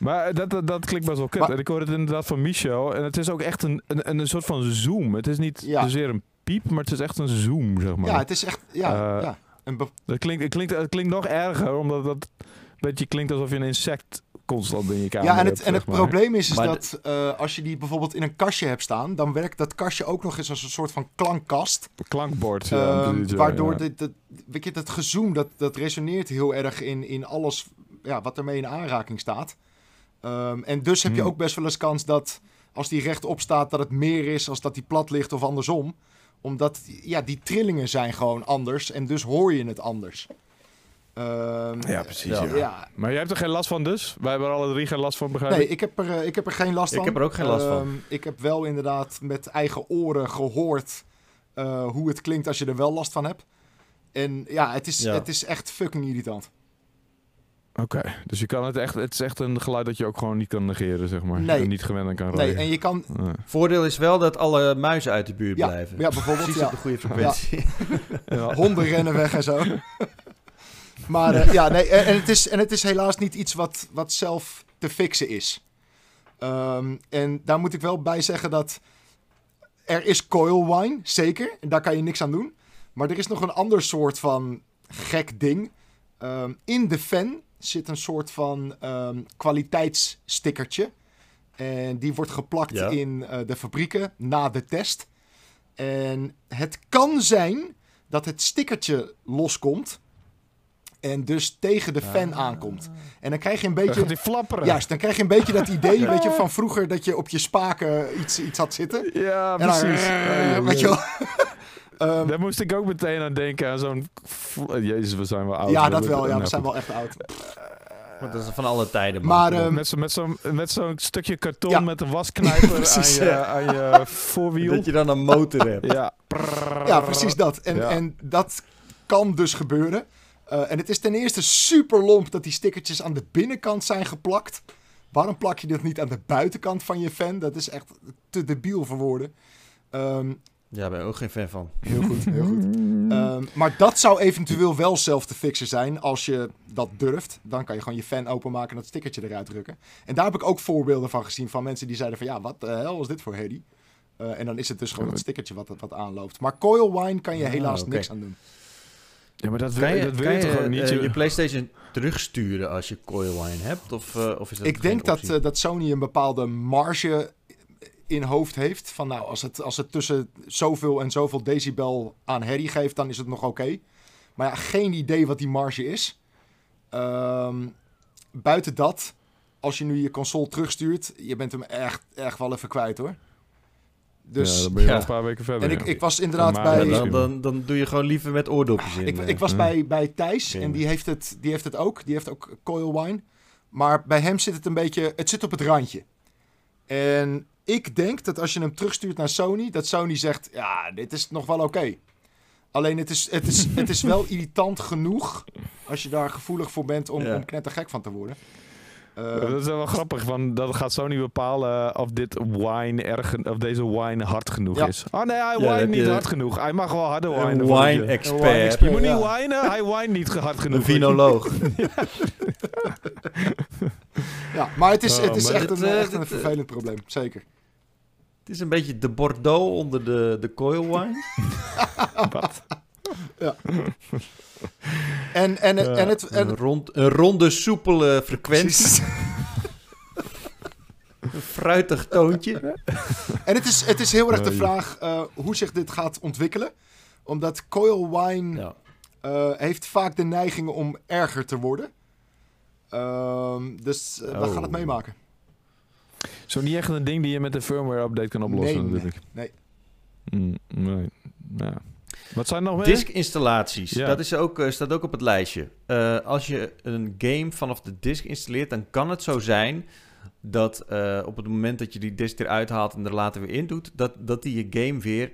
Maar dat, dat, dat klinkt best wel kut. Maar- en ik hoor het inderdaad van Michel. En het is ook echt een, een, een soort van zoom. Het is niet Ja. zozeer een piep, maar het is echt een zoom, zeg maar. Ja, het is echt, ja, Eh, ja. Een Dat klinkt, het, klinkt, het klinkt nog erger, omdat dat een beetje klinkt alsof je een insect constant in je kamer ja, en hebt, het, en het maar. probleem is, is Maar dat eh, als je die bijvoorbeeld in een kastje hebt staan, dan werkt dat kastje ook nog eens als een soort van klankkast. Klankbord, ja, Ehm, waardoor ja. dit, dat, weet je, dat gezoom, dat, dat resoneert heel erg in, in alles ja, wat ermee in aanraking staat. Ehm, en dus heb je Hmm. ook best wel eens kans dat als die rechtop staat, dat het meer is als dat die plat ligt of andersom. Omdat ja, die trillingen zijn gewoon anders en dus hoor je het anders. Ehm, Ja, precies, Ja. Maar jij hebt er geen last van dus? Wij hebben er alle drie geen last van, begrijp Nee, ik? ik heb, er, eh, ik heb er geen last Ik van. heb er ook geen last van. Ehm, ik heb wel inderdaad met eigen oren gehoord eh, hoe het klinkt als je er wel last van hebt. En ja, het is, Ja. Het is echt fucking irritant. Oké, dus je kan het echt, het is echt een geluid dat je ook gewoon niet kan negeren, zeg maar. Nee. En niet gewend aan kan Nee, rijden. en je kan... Nee. Voordeel is wel dat alle muizen uit de buurt Ja, blijven. ja bijvoorbeeld. Precies Ja, op de goede frequentie. Ja. honden rennen weg en zo. Maar eh, ja, nee, en, en het is, en het is helaas niet iets wat, wat zelf te fixen is. Ehm, en daar moet ik wel bij zeggen dat er is coil wine, zeker. En daar kan je niks aan doen. Maar er is nog een ander soort van gek ding. Ehm, in de fan zit een soort van ehm, kwaliteitsstickertje. En die wordt geplakt Ja. in eh, de fabrieken na de test. En het kan zijn dat het stickertje loskomt. En dus tegen de fan aankomt. En dan krijg je een beetje... die flapperen. Juist, dan krijg je een beetje dat idee weet je, van vroeger dat je op je spaken iets, iets had zitten. Ja, En dan, precies. Ja, weet je ja. wel. Ehm, Daar moest ik ook meteen aan denken, aan zo'n... Jezus, we zijn wel oud. ja, dat we- wel. Ja, nou, we zijn wel echt oud. Want dat is van alle tijden. Maar, ehm, Met zo'n met zo'n met zo'n stukje karton Ja. met een wasknijper aan, je, ja. aan je voorwiel. dat je dan een motor hebt. Ja. Ja, precies dat. En, Ja. en dat kan dus gebeuren. Eh, en het is ten eerste super lomp dat die stickertjes aan de binnenkant zijn geplakt. Waarom plak je dit niet aan de buitenkant van je fan? Dat is echt te debiel voor woorden. Ehm, Ja, daar ben ik ook geen fan van. heel goed, heel goed. Ehm, maar dat zou eventueel wel zelf te fixen zijn als je dat durft. Dan kan je gewoon je fan openmaken en dat stickertje eruit drukken. En daar heb ik ook voorbeelden van gezien van mensen die zeiden van... Ja, wat de hel was dit voor Hedy? Eh, en dan is het dus gewoon het stickertje wat, wat aanloopt. Maar coil wine kan je Ah, helaas niks aan doen. Ja, maar dat wil, Kan je, dat wil kan je je, toch gewoon niet? eh, Je- PlayStation terugsturen als je coil wine hebt? Of, eh, of is dat Ik denk dat, dat Sony een bepaalde marge in hoofd heeft. Van nou, als het, als het tussen zoveel en zoveel decibel aan herrie geeft, dan is het nog oké. Maar ja, geen idee wat die marge is. Ehm, buiten dat, als je nu je console terugstuurt, je bent hem echt, echt wel even kwijt hoor. Dus ja, dan ben je ja. al een paar weken verder. en ik, ik was inderdaad Maar- bij... Dan, dan, dan doe je gewoon liever met oordopjes in. Ik, eh. ik was Ja. bij, bij Thijs en die heeft, het, die heeft het ook. Die heeft ook coil wine. Maar bij hem zit het een beetje... Het zit op het randje. En ik denk dat als je hem terugstuurt naar Sony... dat Sony zegt, ja, dit is nog wel oké. Alleen het is, het, is, het is wel irritant genoeg... als je daar gevoelig voor bent om, Ja. om knettergek van te worden. Eh, dat is wel grappig, van, dat gaat niet bepalen of dit wine erg, of deze wine hard genoeg Ja. is. Oh nee, hij wine niet je hard genoeg. Hij mag wel harder een wine. wine Een wine expert. expert. Je moet niet winen, hij wine niet hard genoeg. Een vinoloog. ja, maar het is, Oh, het is maar echt, dit, een, eh, echt een dit, eh, vervelend probleem. Zeker. Het is een beetje de Bordeaux onder de, de coil wine. Wat? En, en, en, het, en, Een, rond, een ronde, soepele frequentie. Een fruitig toontje. En het is, het is heel erg de Nee. vraag eh, hoe zich dit gaat ontwikkelen. Omdat coil wine Ja. eh, heeft vaak de neiging om erger te worden. Ehm, dus eh, we Oh. gaan het meemaken. Zo niet echt een ding die je met een firmware update kan oplossen Nee, natuurlijk. nee. Mm, nee. Ja. Wat zijn er nog meer? Disk-installaties, Ja. dat is ook, eh, staat ook op het lijstje. Eh, als je een game vanaf de disk installeert, dan kan het zo zijn dat eh, op het moment dat je die disk eruit haalt en er later weer in doet, dat, dat die je game weer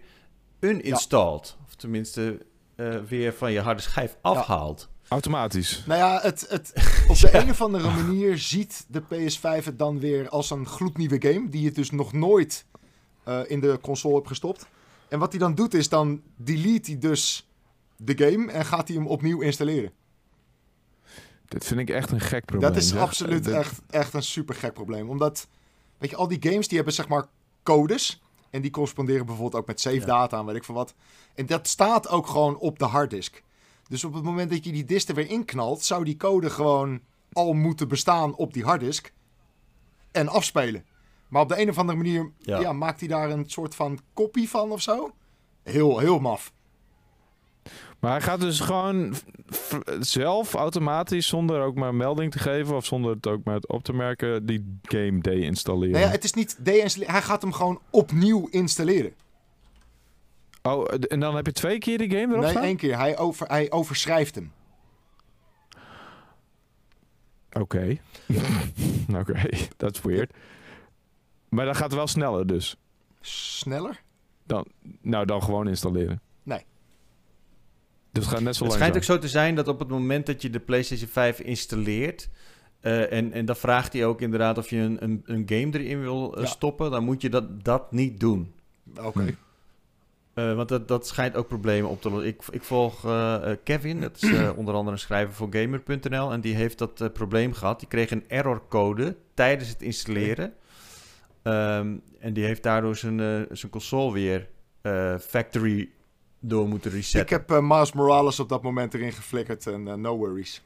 uninstalt. Of tenminste eh, weer van je harde schijf afhaalt. Automatisch. Nou ja, het, het, op de een of andere manier ziet de PS5 het dan weer als een gloednieuwe game. Die je dus nog nooit eh, in de console hebt gestopt. En wat hij dan doet is dan delete hij dus de game en gaat hij hem opnieuw installeren. Dit vind ik echt een gek probleem. dat is zeg. absoluut Dit- echt, echt een super gek probleem. Omdat, weet je, al die games die hebben zeg maar codes. En die corresponderen bijvoorbeeld ook met save Ja. data en weet ik veel wat. En dat staat ook gewoon op de harddisk. Dus op het moment dat je die disk er weer inknalt, zou die code gewoon al moeten bestaan op die harddisk. En afspelen. Maar op de een of andere manier Ja. ja. maakt hij daar een soort van kopie van of zo. Heel, heel maf. Maar hij gaat dus gewoon zelf automatisch, zonder ook maar een melding te geven of zonder het ook maar op te merken, die game deinstalleren. Nou ja, het is niet deinstalleren. Hij gaat hem gewoon opnieuw installeren. Oh, en dan heb je twee keer die game erop Nee, staan? één keer. Hij, over, hij overschrijft hem. Oké. Oké, dat is weird. Maar dan gaat het wel sneller dus. Sneller? Nou, dan gewoon installeren. Nee. Dus het gaat net zo Het lang schijnt ook zo te zijn dat op het moment dat je de PlayStation 5 installeert. eh, en, en dan vraagt hij ook inderdaad of je een, een, een game erin wil eh, Ja. stoppen. Dan moet je dat, dat niet doen. Oké. Eh, want dat, dat schijnt ook problemen op te lossen. Ik, ik volg eh, eh, Kevin, dat is onder andere een schrijver voor Gamer.nl. En die heeft dat probleem gehad. Die kreeg een errorcode tijdens het installeren. Ehm, en die heeft daardoor zijn, zijn console weer factory door moeten Ik resetten. heb eh Miles Morales op dat moment erin geflikkerd en no worries.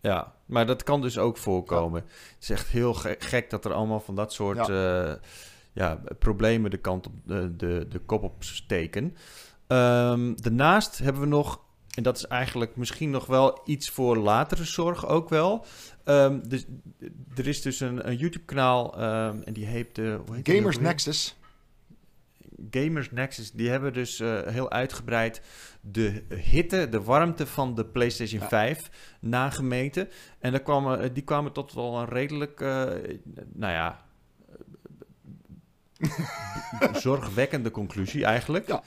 Ja, maar dat kan dus ook voorkomen. Het is echt heel ge- gek dat er allemaal van dat soort ja. Ja, problemen de kant op de, de, de kop op steken. Ehm, daarnaast hebben we nog, en dat is eigenlijk misschien nog wel iets voor latere zorg ook wel. Ehm, dus, er is dus een, een YouTube-kanaal ehm, en die heet... eh, hoe heet Gamers? Nexus. Gamers Nexus, die hebben dus eh, heel uitgebreid de hitte, de warmte van de PlayStation Ja. 5 nagemeten. En daar kwamen, eh, die kwamen tot wel een redelijk, eh, nou ja, zorgwekkende conclusie eigenlijk. Ja.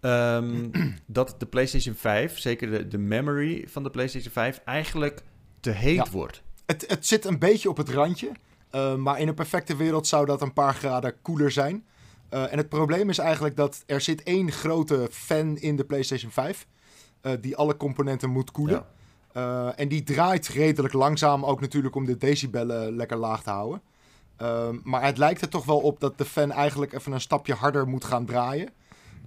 Ehm, dat de PlayStation 5, zeker de, de memory van de PlayStation 5, eigenlijk te heet Ja. wordt. Het, het zit een beetje op het randje. eh, maar in een perfecte wereld zou dat een paar graden koeler zijn. Eh, en het probleem is eigenlijk dat er zit één grote fan in de PlayStation 5. eh, die alle componenten moet koelen. Ja. En die draait redelijk langzaam, ook natuurlijk om de decibellen lekker laag te houden. Ehm, maar het lijkt er toch wel op dat de fan eigenlijk even een stapje harder moet gaan draaien.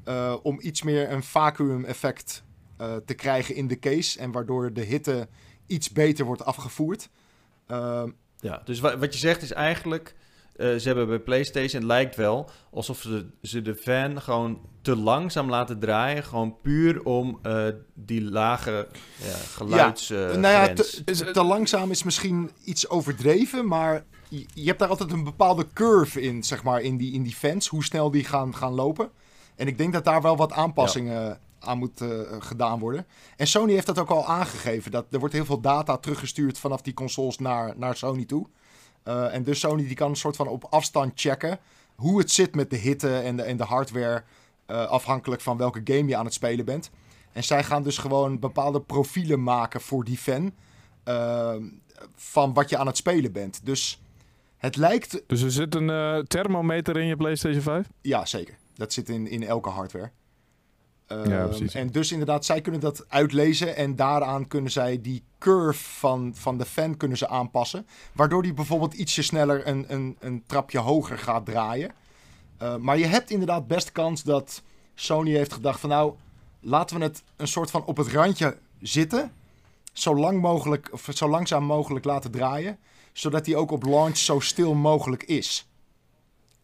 eh, om iets meer een vacuüm-effect eh, te krijgen in de case. En waardoor de hitte iets beter wordt afgevoerd. Ehm, Ja, dus wa- wat je zegt is eigenlijk, eh, ze hebben bij PlayStation, het lijkt wel alsof ze, ze de fan gewoon te langzaam laten draaien. Gewoon puur om die lage ja, geluids. nou ja, te, te langzaam is misschien iets overdreven, maar je, hebt daar altijd een bepaalde curve in, zeg maar, in die, in die fans. Hoe snel die gaan, gaan lopen. En ik denk dat daar wel wat aanpassingen aan moet eh, gedaan worden. En Sony heeft dat ook al aangegeven. Dat er wordt heel veel data teruggestuurd vanaf die consoles naar, naar Sony toe. Eh, en dus Sony die kan een soort van op afstand checken hoe het zit met de hitte en de, en de hardware. eh, afhankelijk van welke game je aan het spelen bent. En zij gaan dus gewoon bepaalde profielen maken voor die fan. eh, van wat je aan het spelen bent. Dus het lijkt. Dus er zit een eh, thermometer in je PlayStation 5? Ja, zeker. Dat zit in, in elke hardware. Ja, Ehm, precies. En dus inderdaad, zij kunnen dat uitlezen. En daaraan kunnen zij die curve van, van de fan kunnen ze aanpassen. Waardoor die bijvoorbeeld ietsje sneller een, een, een trapje hoger gaat draaien. Uh, maar je hebt inderdaad best kans dat Sony heeft gedacht van nou, laten we het een soort van op het randje zitten. Zo lang mogelijk, of zo langzaam mogelijk laten draaien. Zodat die ook op launch zo stil mogelijk is.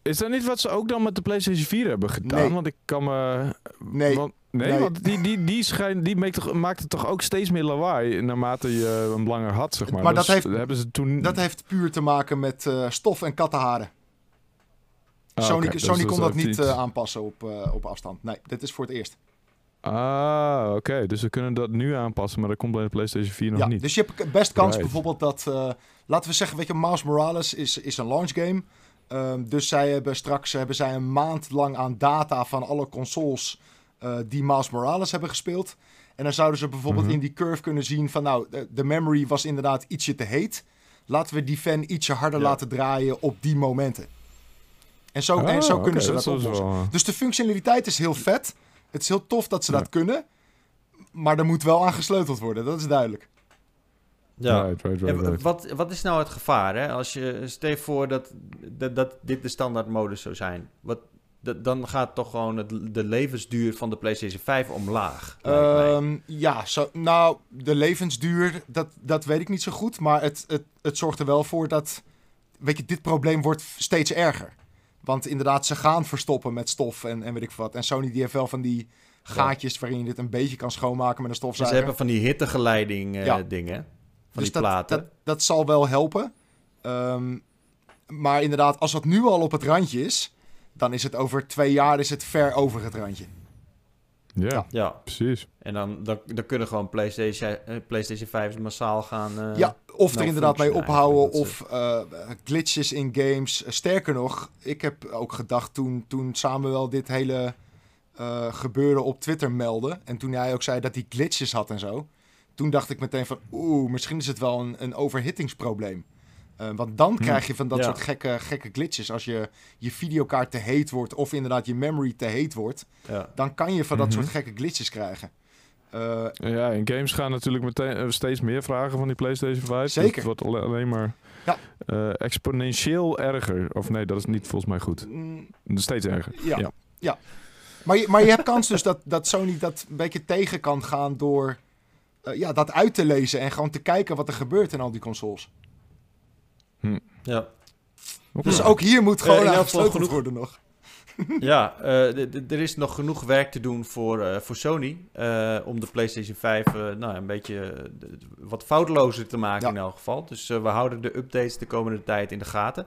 Is dat niet wat ze ook dan met de PlayStation 4 hebben gedaan? Nee. Want ik kan me. Nee. Want, nee, Nee. want die, die, die, schijn, die maakt, toch, maakt het toch ook steeds meer lawaai naarmate je hem langer had, zeg maar. Maar dat Dus heeft- hebben ze toen. Dat heeft puur te maken met eh, stof en kattenharen. Ah, Sony. Dus Sony dat kon dat niet eh, aanpassen op, eh, op afstand. Nee, dit is voor het eerst. Ah, oké. Dus ze kunnen dat nu aanpassen, maar dat komt bij de PlayStation 4 nog ja, niet. dus je hebt best kans Right. bijvoorbeeld dat... eh, laten we zeggen, weet je, Miles Morales is, is een launch game. Ehm, dus zij hebben straks hebben zij een maand lang aan data van alle consoles eh, die Miles Morales hebben gespeeld. En dan zouden ze bijvoorbeeld Mhm. in die curve kunnen zien van... Nou, de, de memory was inderdaad ietsje te heet. Laten we die fan ietsje harder Ja. laten draaien op die momenten. En zo, en zo Ah, kunnen ze dat, is oplossen. wel- Dus de functionaliteit is heel vet. Het is heel tof dat ze Ja. dat kunnen. Maar er moet wel aan gesleuteld worden, dat is duidelijk. Ja. Right, right, En right, w- right. wat, wat is nou het gevaar, hè? Als je, stel je voor dat, dat, dat dit de standaardmodus zou zijn. Wat, dat, dan gaat toch gewoon het, de levensduur van de PlayStation 5 omlaag. Ehm, ja, zo, nou, de levensduur, dat, dat weet ik niet zo goed. Maar het, het, het zorgt er wel voor dat, weet je, dit probleem wordt steeds erger. Want inderdaad, ze gaan verstoppen met stof en, en weet ik wat. En Sony die heeft wel van die gaatjes waarin je dit een beetje kan schoonmaken met een stofzuiger. ze hebben van die hittegeleiding eh, Ja. dingen. Van dus die dat, platen. Dat, dat zal wel helpen. Ehm, maar inderdaad, als dat nu al op het randje is, dan is het over twee jaar is het ver over het randje. Ja, Ja. Precies. en dan, dan, dan kunnen gewoon PlayStation, eh, PlayStation 5 massaal gaan... eh, ja, of er nou, inderdaad mee ophouden eigenlijk, of eh, glitches in games. Eh, Sterker nog, ik heb ook gedacht toen, toen Samuel dit hele eh, gebeuren op Twitter meldde... en toen hij ook zei dat hij glitches had en zo... toen dacht ik meteen van oeh, misschien is het wel een, een overhittingsprobleem. Eh, want dan Hm. krijg je van dat Ja. soort gekke, gekke glitches. Als je, je videokaart te heet wordt of inderdaad je memory te heet wordt... ja. dan kan je van dat Mhm. soort gekke glitches krijgen. Eh, Ja, in games gaan natuurlijk meteen eh, steeds meer vragen van die PlayStation 5. Zeker. Dus het wordt alle- alleen maar Ja. exponentieel erger. Of nee, dat is niet volgens mij goed. mm, Steeds erger. Ja. Ja. Maar je, maar je hebt kans dus dat, dat Sony dat een beetje tegen kan gaan door ja, dat uit te lezen en gewoon te kijken wat er gebeurt in al die consoles. Ja. Oké. Dus ook hier moet gewoon Eh, gesleuteld genoeg- worden nog. Ja, eh, er is nog genoeg werk te doen voor, eh, voor Sony. eh, om de PlayStation 5 eh, nou, een beetje wat foutlozer te maken Ja. in elk geval. Dus eh, we houden de updates de komende tijd in de gaten.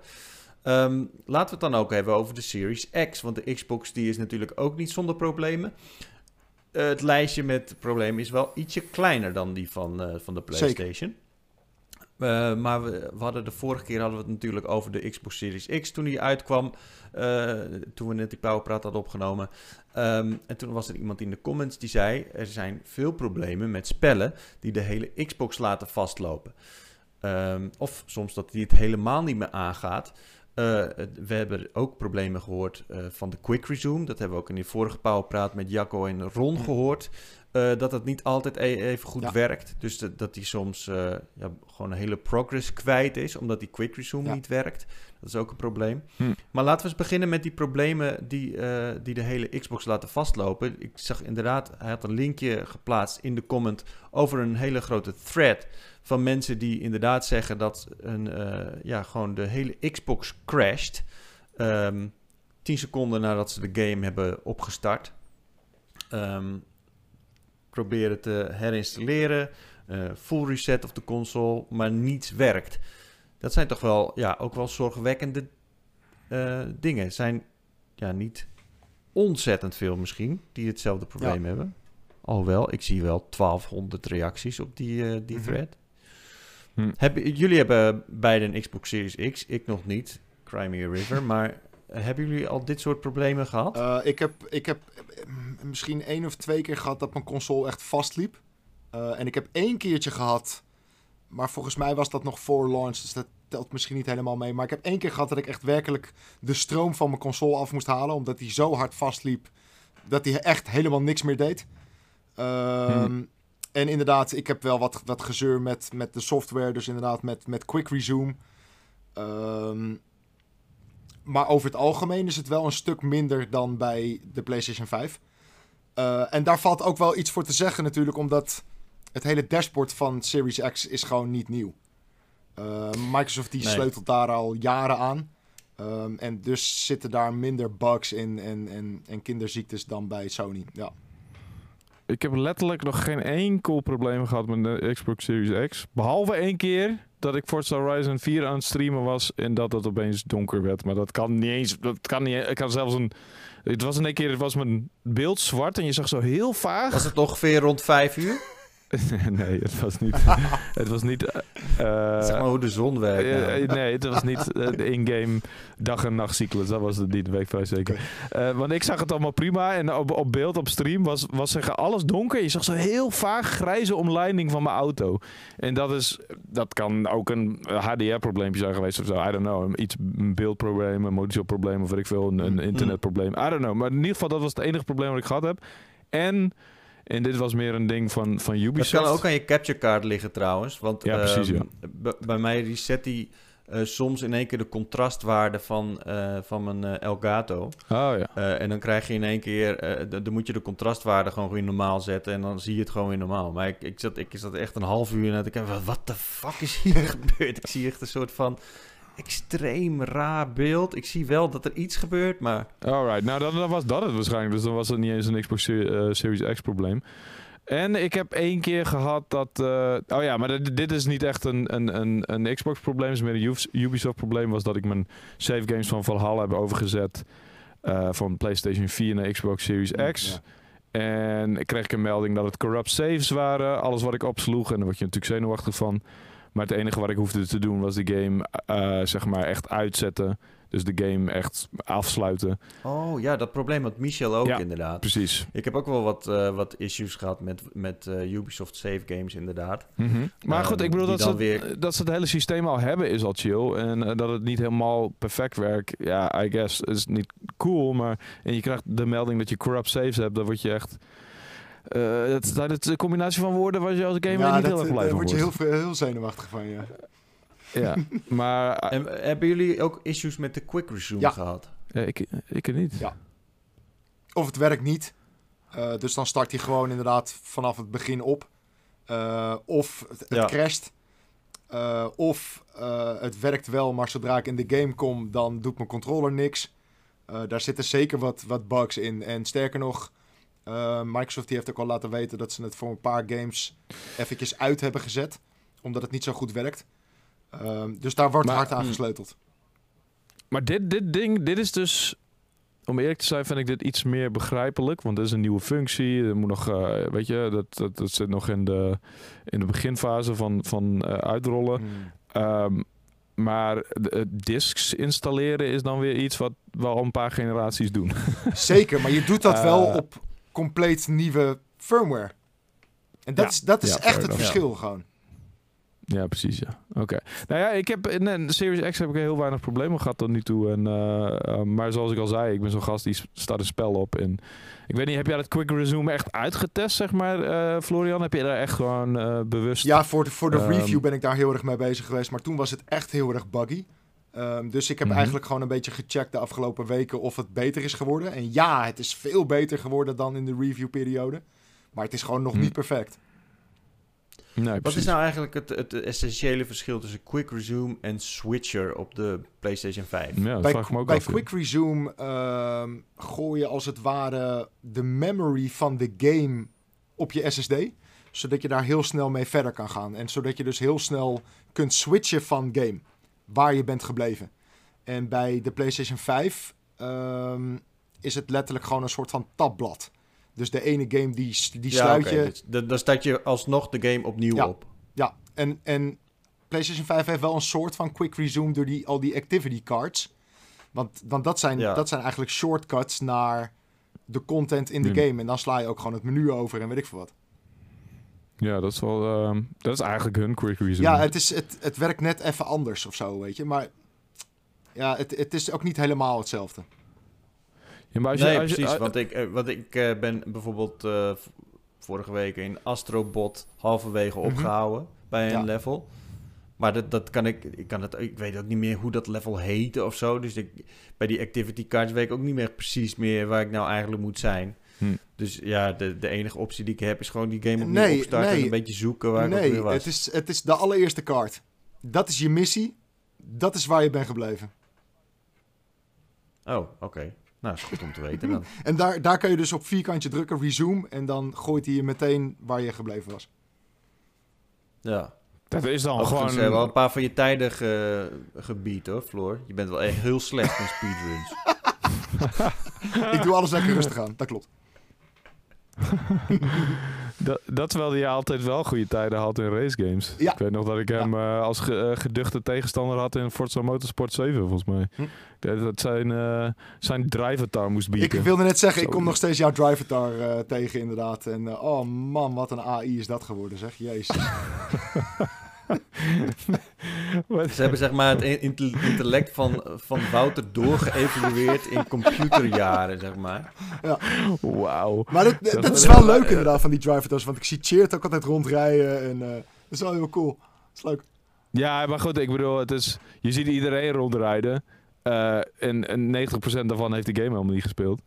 Ehm, laten we het dan ook hebben over de Series X. Want de Xbox die is natuurlijk ook niet zonder problemen. Het lijstje met problemen is wel ietsje kleiner dan die van, eh, van de Zeker. Eh, maar we, we hadden de vorige keer hadden we het natuurlijk over de Xbox Series X toen die uitkwam. eh, toen we net die Powerpraat hadden opgenomen. Ehm, en toen was er iemand in de comments die zei... er zijn veel problemen met spellen die de hele Xbox laten vastlopen. Ehm, of soms dat die het helemaal niet meer aangaat. Eh, we hebben ook problemen gehoord eh, van de Quick Resume. Dat hebben we ook in die vorige Powerpraat met Jacco en Ron gehoord. Eh, dat het niet altijd e- even goed Ja. werkt. Dus dat, dat die soms eh, ja, gewoon een hele progress kwijt is, omdat die Quick Resume Ja. niet werkt. Dat is ook een probleem. Hm. Maar laten we eens beginnen met die problemen die, eh, die de hele Xbox laten vastlopen. Ik zag inderdaad, hij had een linkje geplaatst in de comment over een hele grote thread van mensen die inderdaad zeggen dat een, eh, ja, gewoon de hele Xbox crasht. Ehm 10 seconden nadat ze de game hebben opgestart. Ehm, proberen te herinstalleren. eh, full reset of de console, maar niets werkt. Dat zijn toch wel, ja, ook wel zorgwekkende eh, dingen. Het zijn ja, niet ontzettend veel misschien die hetzelfde probleem hebben. Alhoewel, ik zie wel 1200 reacties op die, eh, die Mhm. thread. Hm. Hebben, jullie hebben beide een Xbox Series X, ik nog niet. Crimea River, maar hebben jullie al dit soort problemen gehad? Eh, ik heb, ik heb eh, misschien één of twee keer gehad dat mijn console echt vastliep. Eh, en ik heb één keertje gehad, maar volgens mij was dat nog voor launch, dus dat telt misschien niet helemaal mee. Maar ik heb één keer gehad dat ik echt werkelijk de stroom van mijn console af moest halen, omdat die zo hard vastliep dat hij echt helemaal niks meer deed. Ehm, En inderdaad, ik heb wel wat, wat gezeur met, met de software, dus inderdaad met, met Quick Resume. Ehm, maar over het algemeen is het wel een stuk minder dan bij de PlayStation 5. Eh, en daar valt ook wel iets voor te zeggen natuurlijk, omdat het hele dashboard van Series X is gewoon niet nieuw. Uh, Microsoft die Nee. sleutelt daar al jaren aan. Ehm, en dus zitten daar minder bugs in en, en, en kinderziektes dan bij Sony. Ja. Ik heb letterlijk nog geen enkel probleem gehad met de Xbox Series X. Behalve één keer dat ik Forza Horizon 4 aan het streamen was en dat het opeens donker werd. Maar dat kan niet eens. Dat kan niet. Ik had zelfs een. Het was één keer. Het was mijn beeld zwart en je zag zo heel vaag. Was het ongeveer rond vijf uur? nee, het was niet. het was niet. eh, zeg maar hoe de zon werkt. eh, nou. nee, het was niet de in-game dag- en nachtcyclus. Dat was het niet, weet ik vrij zeker. Want ik zag het allemaal prima. En op, op beeld, op stream, was, was zeggen alles donker. Je zag zo heel vaag grijze omleiding van mijn auto. En dat is... Dat kan ook een HDR-probleempje zijn geweest of zo. I don't know. Iets, een beeldprobleem, een motorprobleem of weet ik veel. Een, een Mm. internetprobleem. I don't know. Maar in ieder geval, dat was het enige probleem wat ik gehad heb. En... En dit was meer een ding van, van Dat Ubisoft. kan ook aan je capture card liggen trouwens. Want Ja, precies, ehm, ja. b- bij mij reset die eh, soms in één keer de contrastwaarde van, eh, van mijn eh, Elgato. Oh ja. En dan krijg je in één keer, dan moet je de contrastwaarde gewoon weer normaal zetten. En dan zie je het gewoon weer normaal. Maar ik, ik, zat, ik zat echt een half uur en ik heb wat de fuck is hier gebeurd? Ik zie echt een soort van extreem raar beeld. Ik zie wel dat er iets gebeurt, maar... Alright, nou dan, dan was dat het waarschijnlijk. Dus dan was het niet eens een Xbox eh, Series X probleem. En ik heb één keer gehad dat... eh, oh ja, maar dit, dit is niet echt een, een, een, een Xbox probleem. Het is meer een Ubis- Ubisoft probleem. Was dat ik mijn save games van Valhalla heb overgezet... eh, van PlayStation 4 naar Xbox Series X. Ja. En ik kreeg een melding dat het corrupt saves waren. Alles wat ik opsloeg. En daar word je natuurlijk zenuwachtig van. Maar het enige wat ik hoefde te doen was de game eh, zeg maar echt uitzetten. Dus de game echt afsluiten. Oh ja, dat probleem had Michel ook Ja. inderdaad. Precies. Ik heb ook wel wat, eh, wat issues gehad met, met eh, Ubisoft save games inderdaad. Maar Ehm, goed, ik bedoel dat ze, weer- dat ze het hele systeem al hebben is al chill. En dat het niet helemaal perfect werkt, ja, I guess, is niet cool. Maar en je krijgt de melding dat je corrupt saves hebt, dan word je echt... eh het, dat is een combinatie van woorden waar je als gamer Ja, niet dat, heel erg daar blij van word je heel, veel- heel zenuwachtig van, ja. Ja, maar eh, En hebben jullie ook issues met de quick resume Ja. gehad? eh, ik, ik er niet. Ja. Of het werkt niet. Eh, dus dan start hij gewoon inderdaad vanaf het begin op. Eh, of het, het Ja. crasht. Eh, of eh, het werkt wel, maar zodra ik in de game kom, dan doet mijn controller niks. Eh, daar zitten zeker wat, wat bugs in. En sterker nog, eh, Microsoft die heeft ook al laten weten dat ze het voor een paar games eventjes uit hebben gezet. Omdat het niet zo goed werkt. Ehm, dus daar wordt Maar- hard aan Hmm. gesleuteld. Maar dit, dit ding, dit is dus... Om eerlijk te zijn vind ik dit iets meer begrijpelijk. Want dit is een nieuwe functie. Er moet nog, eh, weet je, dat, dat, dat zit nog in de, in de beginfase van, van eh, uitrollen. Hmm. Ehm, maar de, discs installeren is dan weer iets wat wel al een paar generaties doen. Zeker, maar je doet dat wel op compleet nieuwe firmware. En dat Ja. is, dat is Ja, echt het enough. verschil gewoon. ja, precies, ja. Oké. Nou ja, ik heb in een Series X heb ik heel weinig problemen gehad tot nu toe. En, eh, eh, maar zoals ik al zei, ik ben zo'n gast die start een spel op. En ik weet niet, heb jij dat quick resume echt uitgetest, zeg maar, eh, Florian? Heb je daar echt gewoon eh, bewust... Ja, voor de, voor de Ehm, review ben ik daar heel erg mee bezig geweest. Maar toen was het echt heel erg buggy. Ehm, dus ik heb Mhm. eigenlijk gewoon een beetje gecheckt de afgelopen weken of het beter is geworden. En ja, het is veel beter geworden dan in de reviewperiode. Maar het is gewoon nog Mhm. niet perfect. Nee, Wat is nou eigenlijk het, het essentiële verschil tussen quick resume en switcher op de PlayStation 5? Ja, dat bij vraag ik me ook bij. Quick Resume ehm, gooi je als het ware de memory van de game op je SSD. Zodat je daar heel snel mee verder kan gaan. En zodat je dus heel snel kunt switchen van game. Waar je bent gebleven. En bij de PlayStation 5 ehm, is het letterlijk gewoon een soort van tabblad. Dus de ene game die, die Ja, sluit je. dus dan- dan start je alsnog de game opnieuw Ja. op. Ja, en, en PlayStation 5 heeft wel een soort van quick resume door die, al die activity cards. Want, want dat, zijn, Ja. dat zijn eigenlijk shortcuts naar de content in de Hmm. game. En dan sla je ook gewoon het menu over en weet ik veel wat. Ja, dat is wel... ehm, dat is eigenlijk hun quick resume. Ja, het, is, het, het werkt net even anders of zo, weet je. Maar ja, het, het is ook niet helemaal hetzelfde. Ja, maar als je- nee, als je- precies. eh, want ik, eh, want ik eh, ben bijvoorbeeld eh, vorige week in Astrobot halverwege Mhm. opgehouden bij een Ja. level. Maar dat, dat kan ik, ik, kan het, ik weet ook niet meer hoe dat level heette of zo. Dus ik, bij die activity cards weet ik ook niet meer precies meer waar ik nou eigenlijk moet zijn. Hm. Dus ja, de, de enige optie die ik heb is gewoon die game opnieuw Nee, opstarten en een beetje zoeken waar ik nee, weer was. het is, het is de allereerste kaart. Dat is je missie. Dat is waar je bent gebleven. Oh, oké. Nou, is goed om te weten dan. En daar, daar kan je dus op vierkantje drukken, resume. En dan gooit hij je meteen waar je gebleven was. Ja. Dat is dan Overigens gewoon... wel een paar van je tijden ge, gebied hoor, Floor. Je bent wel echt heel slecht in speedruns. Ik doe alles lekker rustig aan, dat klopt. Dat, dat terwijl hij altijd wel goede tijden had in racegames. Ja. Ik weet nog dat ik hem eh, als ge- eh, geduchte tegenstander had in Forza Motorsport 7, volgens mij. Hm. Dat zijn, eh zijn drive moest bieden. Ik wilde net zeggen, ik kom nog steeds jouw driver daar eh, tegen inderdaad. En oh man, wat een AI is dat geworden zeg. Jezus. Ze hebben zeg maar het in- intel- intellect van, van Wouter doorgeëvalueerd in computerjaren, zeg maar. Wauw. Maar dat, dat, Dat is wel leuk inderdaad van die drivers. Want ik zie Cheert ook altijd rondrijden. En eh, dat is wel heel cool. Dat is leuk. Ja, maar goed, ik bedoel, het is, je ziet iedereen rondrijden. eh, en, en 90% daarvan heeft de game helemaal niet gespeeld.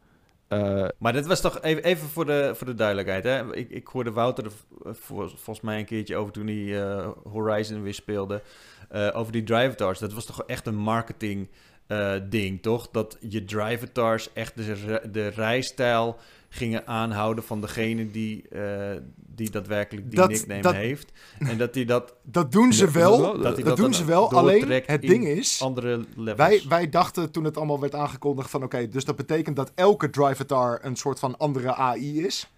Eh, Maar dit was toch even, even voor, de, voor de duidelijkheid. Hè? Ik, ik hoorde Wouter er volgens mij een keertje over toen hij eh, Horizon weer speelde. eh, over die drivatars. Dat was toch echt een marketing ding, toch? Dat je drivatars echt de, de rijstijl gingen aanhouden van degene die, eh, die daadwerkelijk die Dat- nickname dat- heeft. En dat hij dat Dat doen ze wel. dat- doen dan ze wel. Alleen het in ding is. andere levels. Wij, wij dachten toen het allemaal werd aangekondigd van oké, dus dat betekent dat elke drivatar een soort van andere AI is.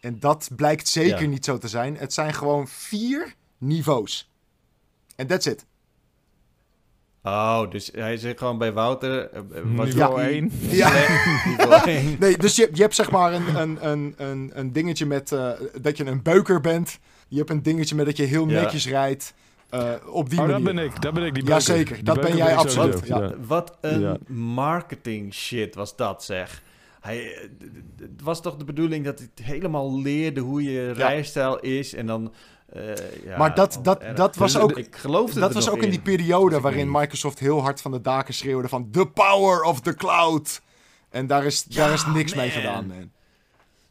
En dat blijkt zeker Ja. niet zo te zijn. Het zijn gewoon vier niveaus. En that's it. Oh, dus hij zit gewoon bij Wouter. eh, eh, was Niveau hij één. Ja. slecht, niveau één. Nee, dus je, je hebt zeg maar een, een, een, een, een dingetje met eh, dat je een beuker bent. Je hebt een dingetje met dat je heel Ja. netjes rijdt. eh, op die oh, dat manier. ben ik. Dat ben ik, die Ja, beuker. zeker. Die Dat ben jij absoluut, ja. Wat een Ja. marketing shit was dat, zeg. Hij, het was toch de bedoeling dat hij helemaal leerde hoe je rijstijl is en dan... eh, ja, Maar dat- wat dat- erg. dat was ook- Ik geloofde Dat er was nog ook in die periode waarin. Microsoft heel hard van de daken schreeuwde van the power of the cloud. En daar is, daar is niks mee gedaan, man.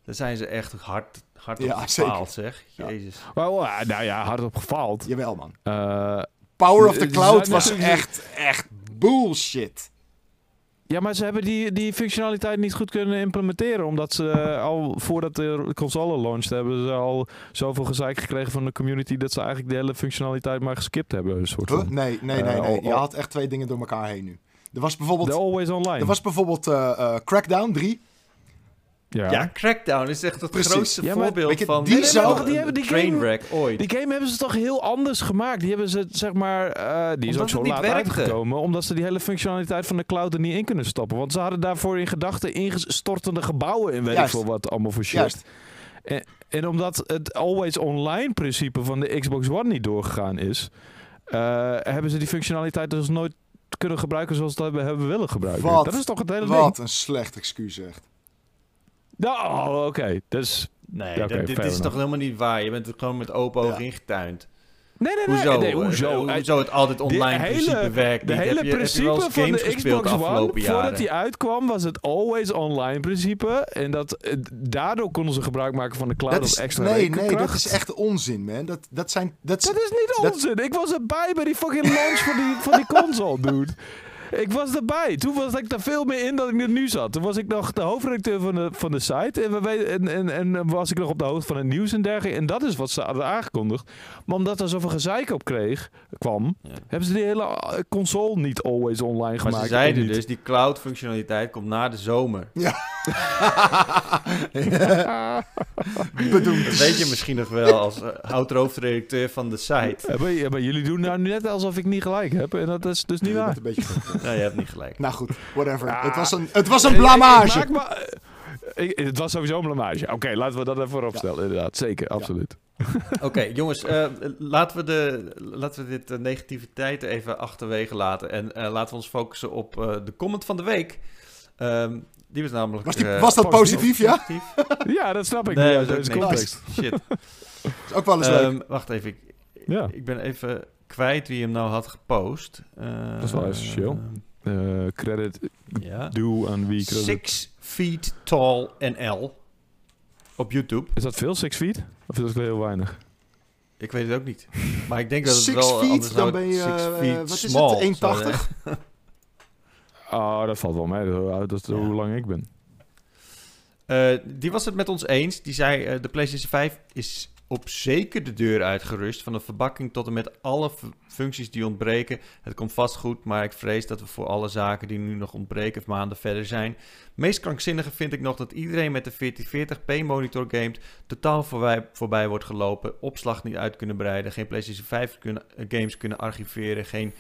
Daar zijn ze echt hard, hard Ja, op zeker. gefaald, zeg. Ja. Jezus. Oh, ah, nou ja, hard op gefaald. Jawel, man. Eh, Power of the cloud was echt, echt bullshit. Ja, maar ze hebben die, die functionaliteit niet goed kunnen implementeren. Omdat ze eh, al voordat de console launched hebben ze al zoveel gezeik gekregen van de community. Dat ze eigenlijk de hele functionaliteit maar geskipt hebben. Een soort Huh? van. Nee, nee, nee, Eh, nee. Je had echt twee dingen door elkaar heen nu. Er was bijvoorbeeld, De Always Online. er was bijvoorbeeld eh, Crackdown 3. Ja. Ja, Crackdown is echt het Precies. grootste Ja, maar- voorbeeld je, van die zou- die hebben die een game- trainwreck ooit. Die game hebben ze toch heel anders gemaakt. Die hebben ze, zeg maar, eh, die is ook zo laat werkte. uitgekomen. Omdat ze die hele functionaliteit van de cloud er niet in kunnen stoppen. Want ze hadden daarvoor in gedachten ingestortende gebouwen in weet Juist. ik veel wat allemaal voor shit. Juist. En omdat het always online principe van de Xbox One niet doorgegaan is, eh, hebben ze die functionaliteit dus nooit kunnen gebruiken zoals ze het hebben, hebben willen gebruiken. Wat? Dat is toch het hele Wat ding? een slecht excuus echt. Nou, oh, oké. Dus Nee, Ja, dit, is toch helemaal niet waar? Je bent er gewoon met open ogen Ja. ingetuind. nee, nee, nee. Hoezo? nee, hoezo? eh, hoezo het altijd online hele- principe werkt De hele heb je, heb je wel principe eens van games de gespeeld Xbox de One, afgelopen jaren? voordat die uitkwam, was het always online principe. En dat, eh, daardoor konden ze gebruik maken van de cloud Dat als is, extra nee, nee, dat is echt onzin, man. Dat, dat zijn... Dat, Dat is niet dat- onzin. Ik was erbij bij die fucking launch van die, van die console, dude. Ik was erbij. Toen was ik er veel meer in dan ik er nu zat. Toen was ik nog de hoofdredacteur van de, van de site. En, we weten, en, en, en was ik nog op de hoogte van het nieuws en dergelijke. En dat is wat ze hadden aangekondigd. Maar omdat er zoveel gezeik op kreeg, kwam, Ja. hebben ze die hele eh, console niet always online Maar gemaakt. ze zeiden dus, die cloud functionaliteit komt na de zomer. bedoeld. Dat weet je misschien nog wel als uh, oud-hoofdredacteur van de site. Ja, maar, ja, maar jullie doen nou net alsof ik niet gelijk heb. En dat is dus niet waar. een beetje Nou, je hebt niet gelijk. Nou goed, whatever. Ja. Het was een, het was een Ik- ik blamage. maar- ik- het was sowieso een blamage. Oké, laten we dat even voorop stellen. Inderdaad, zeker, absoluut. Oké, jongens, eh, laten, we de, laten we dit eh, negativiteit even achterwege laten. En eh, laten we ons focussen op eh, de comment van de week. Ehm, die was namelijk... Was, die, eh, was dat positief, ja? positief. Ja, dat snap ik. Nee, ja, dat is context. Shit. Is ook wel eens leuk. Ehm, wacht even, ik, Ja. ik ben even kwijt wie hem nou had gepost. Dat is wel essentieel. Eh, credit Ja. due aan wie credit... Six feet tall NL. Op YouTube. Is dat veel, six feet? Of is dat heel weinig? Ik weet het ook niet. Maar ik denk dat het Six wel... feet, anders dan ben je, six eh, feet wat is het, small 1,80? zijn, Oh, dat valt wel mee. Dat is Ja. hoe lang ik ben. Eh, die was het met ons eens. Die zei, eh, de PlayStation 5 is op zeker de deur uitgerust. Van de verbakking tot en met alle functies die ontbreken. Het komt vast goed, maar ik vrees dat we voor alle zaken die nu nog ontbreken maanden verder zijn. Meest krankzinnige vind ik nog dat iedereen met de 1440p monitor gamet. Totaal voorbij, voorbij wordt gelopen. Opslag niet uit kunnen breiden. Geen PlayStation 5 kunnen, eh, games kunnen archiveren. Geen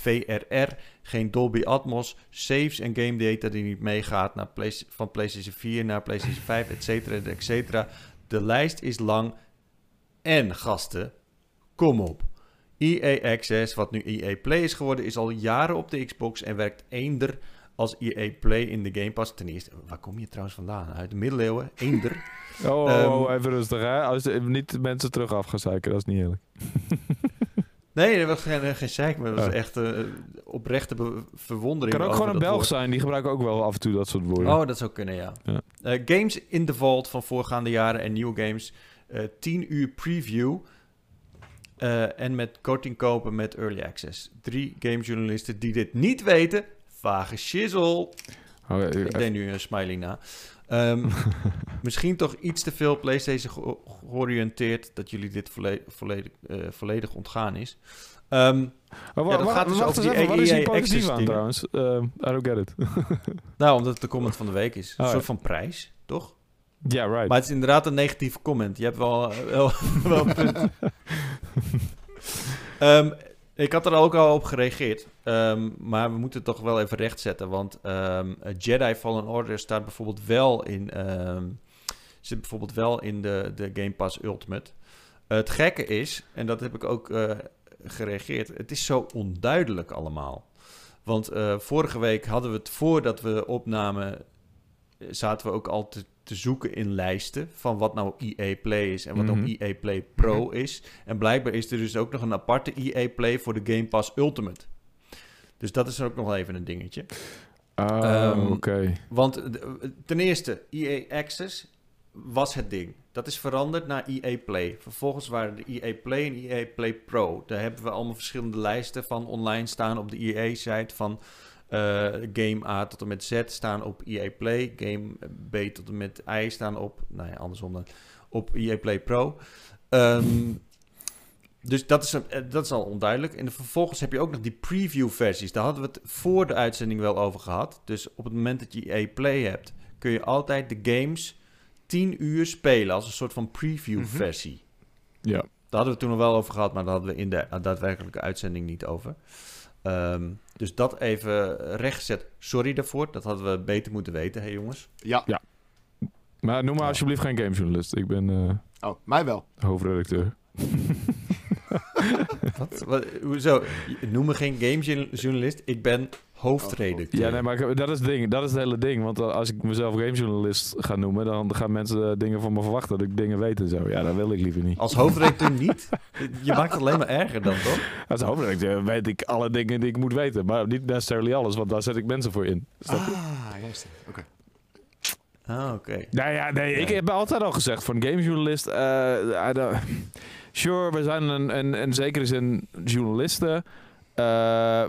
VRR. Geen Dolby Atmos. Saves en game data die niet meegaat naar van PlayStation 4 naar PlayStation 5, et cetera, et cetera. De lijst is lang. En gasten, kom op. EA Access, wat nu EA Play is geworden, is al jaren op de Xbox en werkt eender als EA Play in de Game Pass. Ten eerste, waar kom je trouwens vandaan? Uit de middeleeuwen? Eender? Oh, Ehm, even rustig hè. Als niet de mensen terug af gaan zeiken, dat is niet eerlijk. Nee, dat was geen, geen zeik, maar dat was Oh. echt eh, oprechte verwondering. kan ook gewoon een Belg woord. zijn, die gebruiken ook wel af en toe dat soort woorden. Oh, dat zou kunnen, ja. Ja. Eh, games in the Vault van voorgaande jaren en nieuwe games. Eh 10 uur preview. Eh, en met korting kopen met early access. Drie gamejournalisten die dit niet weten. Vage shizzle. Oh, Ik even- deed nu een smiley na. Ehm, misschien toch iets te veel PlayStation ge- georiënteerd dat jullie dit volle- volledig, eh, volledig ontgaan is. Ehm, Oh, Ja, dat gaat dus over die even, wat is EA positief Access aan trouwens? Ehm, I don't get it. nou, omdat het de comment van de week is. Een Oh, ja. soort van prijs, toch? Ja, right. Maar het is inderdaad een negatieve comment. Je hebt wel, wel, wel een punt. Ehm, ik had er ook al op gereageerd. Ehm, maar we moeten het toch wel even rechtzetten. Want ehm, Jedi Fallen Order staat bijvoorbeeld wel in... zit bijvoorbeeld wel in de, de Game Pass Ultimate. het gekke is, en dat heb ik ook eh, gereageerd... Het is zo onduidelijk allemaal. Want eh, vorige week hadden we het voordat we opnamen... zaten we ook al te, te zoeken in lijsten... van wat nou EA Play is en wat Mhm. nou EA Play Pro is. En blijkbaar is er dus ook nog een aparte EA Play voor de Game Pass Ultimate. Dus dat is ook nog even een dingetje. Ehm, oké. Want ten eerste, EA Access was het ding. Dat is veranderd naar EA Play. Vervolgens waren de EA Play en EA Play Pro. Daar hebben we allemaal verschillende lijsten van online staan op de EA-site. Van Game A tot en met Z staan op EA Play. Game B tot en met I staan op, nou ja, andersom dan, op EA Play Pro. Ehm, dus dat is, eh, dat is al onduidelijk. En vervolgens heb je ook nog die preview-versies. Daar hadden we het voor de uitzending wel over gehad. Dus op het moment dat je EA Play hebt, kun je altijd de games 10 uur spelen als een soort van preview-versie. Ja. Daar hadden we het toen nog wel over gehad, maar daar hadden we in de daadwerkelijke uitzending niet over. Ehm, dus dat even rechtgezet. Sorry daarvoor, dat hadden we beter moeten weten, hè jongens. Ja. Maar noem maar Ja. alsjeblieft geen gamejournalist. Ik ben eh, Oh, mij wel. hoofdredacteur. Wat? Wat, hoezo? Noem me geen gamejournalist, ik ben hoofdredacteur. Ja, nee, maar dat is, het ding, dat is het hele ding. Want als ik mezelf gamejournalist ga noemen, dan gaan mensen dingen van me verwachten. Dat ik dingen weet en zo. Ja, dat wil ik liever niet. Als hoofdredacteur niet? Je maakt het alleen maar erger dan, toch? Als hoofdredacteur weet ik alle dingen die ik moet weten. Maar niet necessarily alles, want daar zet ik mensen voor in. Snap je? Ah, juist. Oké. Ah, oké. Nou ja, nee, ik heb altijd al gezegd van gamejournalist. don't- sure, we zijn een, een, in zekere zin journalisten. Eh,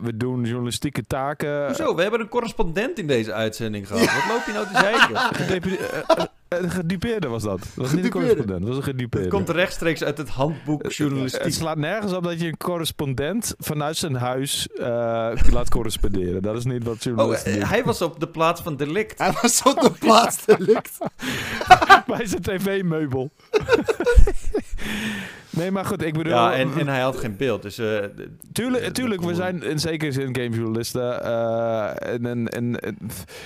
we doen journalistieke taken. Hoezo? We hebben een correspondent in deze uitzending gehad. Wat loop je nou te zeiken? Gedepu- eh, eh, Een gedupeerde was dat. Dat was niet een correspondent, dat was een gedupeerde. Het komt rechtstreeks uit het handboek Het journalistiek. slaat nergens op dat je een correspondent vanuit zijn huis eh, laat corresponderen. Dat is niet wat Oh, journalisten doen. hij was op de plaats van delict. Hij was op de plaats delict. Bij zijn tv-meubel. nee, maar goed, ik bedoel... Ja, en, en hij had geen beeld. Dus, eh, Tuurlijk, eh, tuurlijk, we zijn in zekere zin gamejournalisten. eh en, en, en, en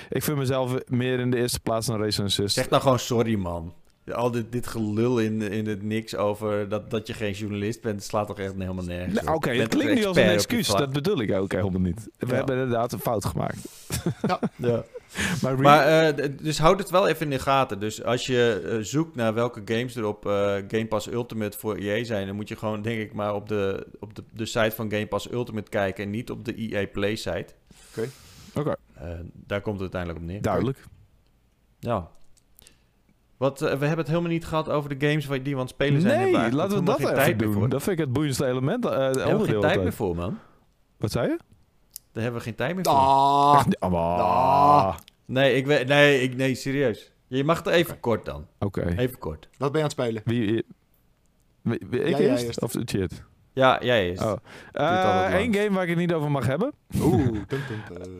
ik vind mezelf meer in de eerste plaats een recensist. Zeg nou gewoon sorry, man. Al dit, dit gelul in, in het niks over dat, dat je geen journalist bent, slaat toch echt helemaal nergens Nou. Oké, het klinkt nu als een excuus. Dat bedoel ik ook helemaal niet. We Ja. hebben inderdaad een fout gemaakt. Ja. Maar, Maar, eh, dus houd het wel even in de gaten. Dus als je eh, zoekt naar welke games er op eh, Game Pass Ultimate voor EA zijn, dan moet je gewoon, denk ik, maar op de, op de, de site van Game Pass Ultimate kijken en niet op de EA Play site. Oké. Oké. Eh, daar komt het uiteindelijk op neer. Duidelijk. Ja. Wat, we hebben het helemaal niet gehad over de games waar- die we aan het spelen zijn. Nee, laten we dat even tijd doen. Dat vind ik het boeiendste element. eh we onderdeel geen tijd meer voor, man. Wat zei je? Daar hebben we geen tijd meer voor. Ah, Ah, Ah. Nee, ik weet, nee, ik, nee, serieus. Je mag het even kort dan. Oké. Even kort. wat ben je aan het spelen? Wie, wie, wie- ik Ja, eerst? eerst. Of de shit? Ja, jij is. Oh. Eén game waar ik het niet over mag hebben. Oeh.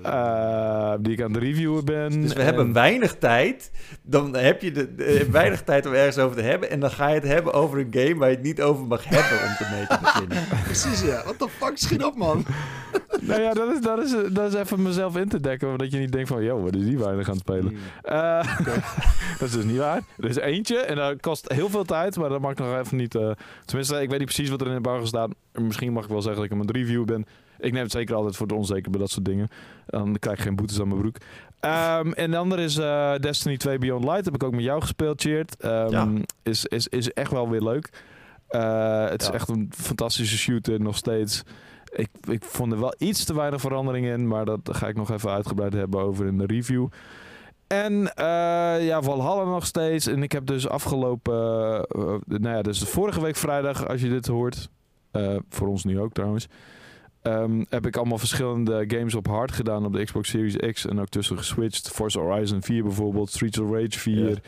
eh, die ik aan het reviewen ben. Dus we en- hebben weinig tijd. Dan heb je de, de- weinig tijd om ergens over te hebben. En dan ga je het hebben over een game waar je het niet over mag hebben om te mee te beginnen. Precies, ja. What the fuck? Schiet op, man. Nou ja, dat is, dat, is, dat is even mezelf in te dekken. Dat je niet denkt van, yo, wat is die weinig aan het spelen. Hmm. Eh, dat is dus niet waar. Er is eentje en dat kost heel veel tijd, maar dat mag ik nog even niet... eh, tenminste, ik weet niet precies wat er in de embargo staat. Misschien mag ik wel zeggen dat ik hem het review ben. Ik neem het zeker altijd voor het onzeker bij dat soort dingen. Dan krijg ik geen boetes aan mijn broek. Ehm, en de andere is eh, Destiny 2 Beyond Light. Heb ik ook met jou gespeeld, Cheert. Ehm, Ja. is, is, is echt wel weer leuk. Eh, het is echt een fantastische shooter nog steeds. Ik, ik vond er wel iets te weinig verandering in, maar dat ga ik nog even uitgebreid hebben over in de review. En eh ja, Valhalla nog steeds. En ik heb dus afgelopen, nou ja, dus vorige week vrijdag, als je dit hoort, eh, voor ons nu ook trouwens, ehm, heb ik allemaal verschillende games op hard gedaan op de Xbox Series X en ook tussen geswitcht. Forza Horizon 4 bijvoorbeeld, Streets of Rage 4,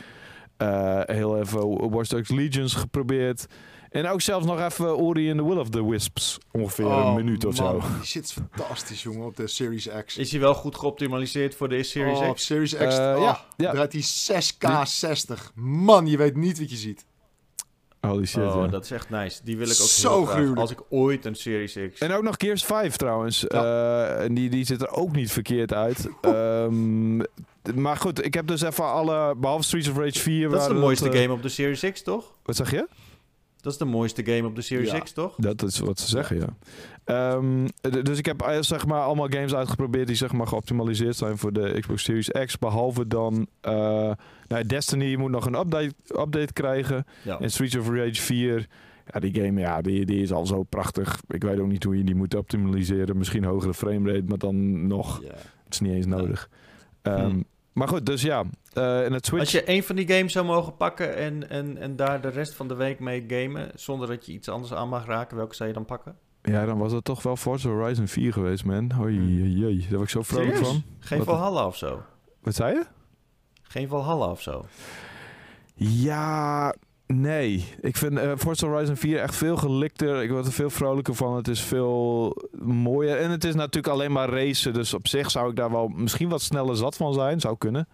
eh, heel even Watch Dogs Legions geprobeerd. En ook zelfs nog even Ori and the Will of the Wisps, ongeveer een Oh, minuut of man, zo. Die shit is fantastisch, jongen, op de Series X. Is hij wel goed geoptimaliseerd voor de Series oh, op X? Series X. Eh, oh, ja, ja. Draait die 6K 60. Man, je weet niet wat je ziet. Holy shit, oh, ja. dat is echt nice. Die wil ik ook Zo gruwelijk. Als ik ooit een Series X... En ook nog Gears 5 trouwens. Eh, en die, die ziet er ook niet verkeerd uit. Ehm, maar goed, ik heb dus even alle, behalve Streets of Rage 4... dat is de mooiste eh, game op de Series X, toch? Wat zeg je? Dat is de mooiste game op de Series Ja. X, toch? Dat is wat ze zeggen, ja. Ehm, dus ik heb eh, zeg maar allemaal games uitgeprobeerd die zeg maar geoptimaliseerd zijn voor de Xbox Series X. Behalve dan eh, nou, Destiny moet nog een update, update krijgen. Ja. En Streets of Rage 4, ja, die game ja, die, die is al zo prachtig. Ik weet ook niet hoe je die moet optimaliseren. Misschien hogere framerate, maar dan nog. Ja. Het is niet eens nodig. Ehm, Hm. Maar goed, dus ja. eh en het Switch... Als je één van die games zou mogen pakken en, en, en daar de rest van de week mee gamen, zonder dat je iets anders aan mag raken, welke zou je dan pakken? Ja, dan was het toch wel Forza Horizon 4 geweest, man. Oei, oei, oei. Daar word ik zo vrolijk Serieus? van. Geen Wat- Valhalla of zo? Wat zei je? Geen Valhalla of zo? Ja, nee. Ik vind eh Forza Horizon 4 echt veel gelikter. Ik word er veel vrolijker van. Het is veel mooier. En het is natuurlijk alleen maar racen. Dus op zich zou ik daar wel misschien wat sneller zat van zijn. Zou kunnen.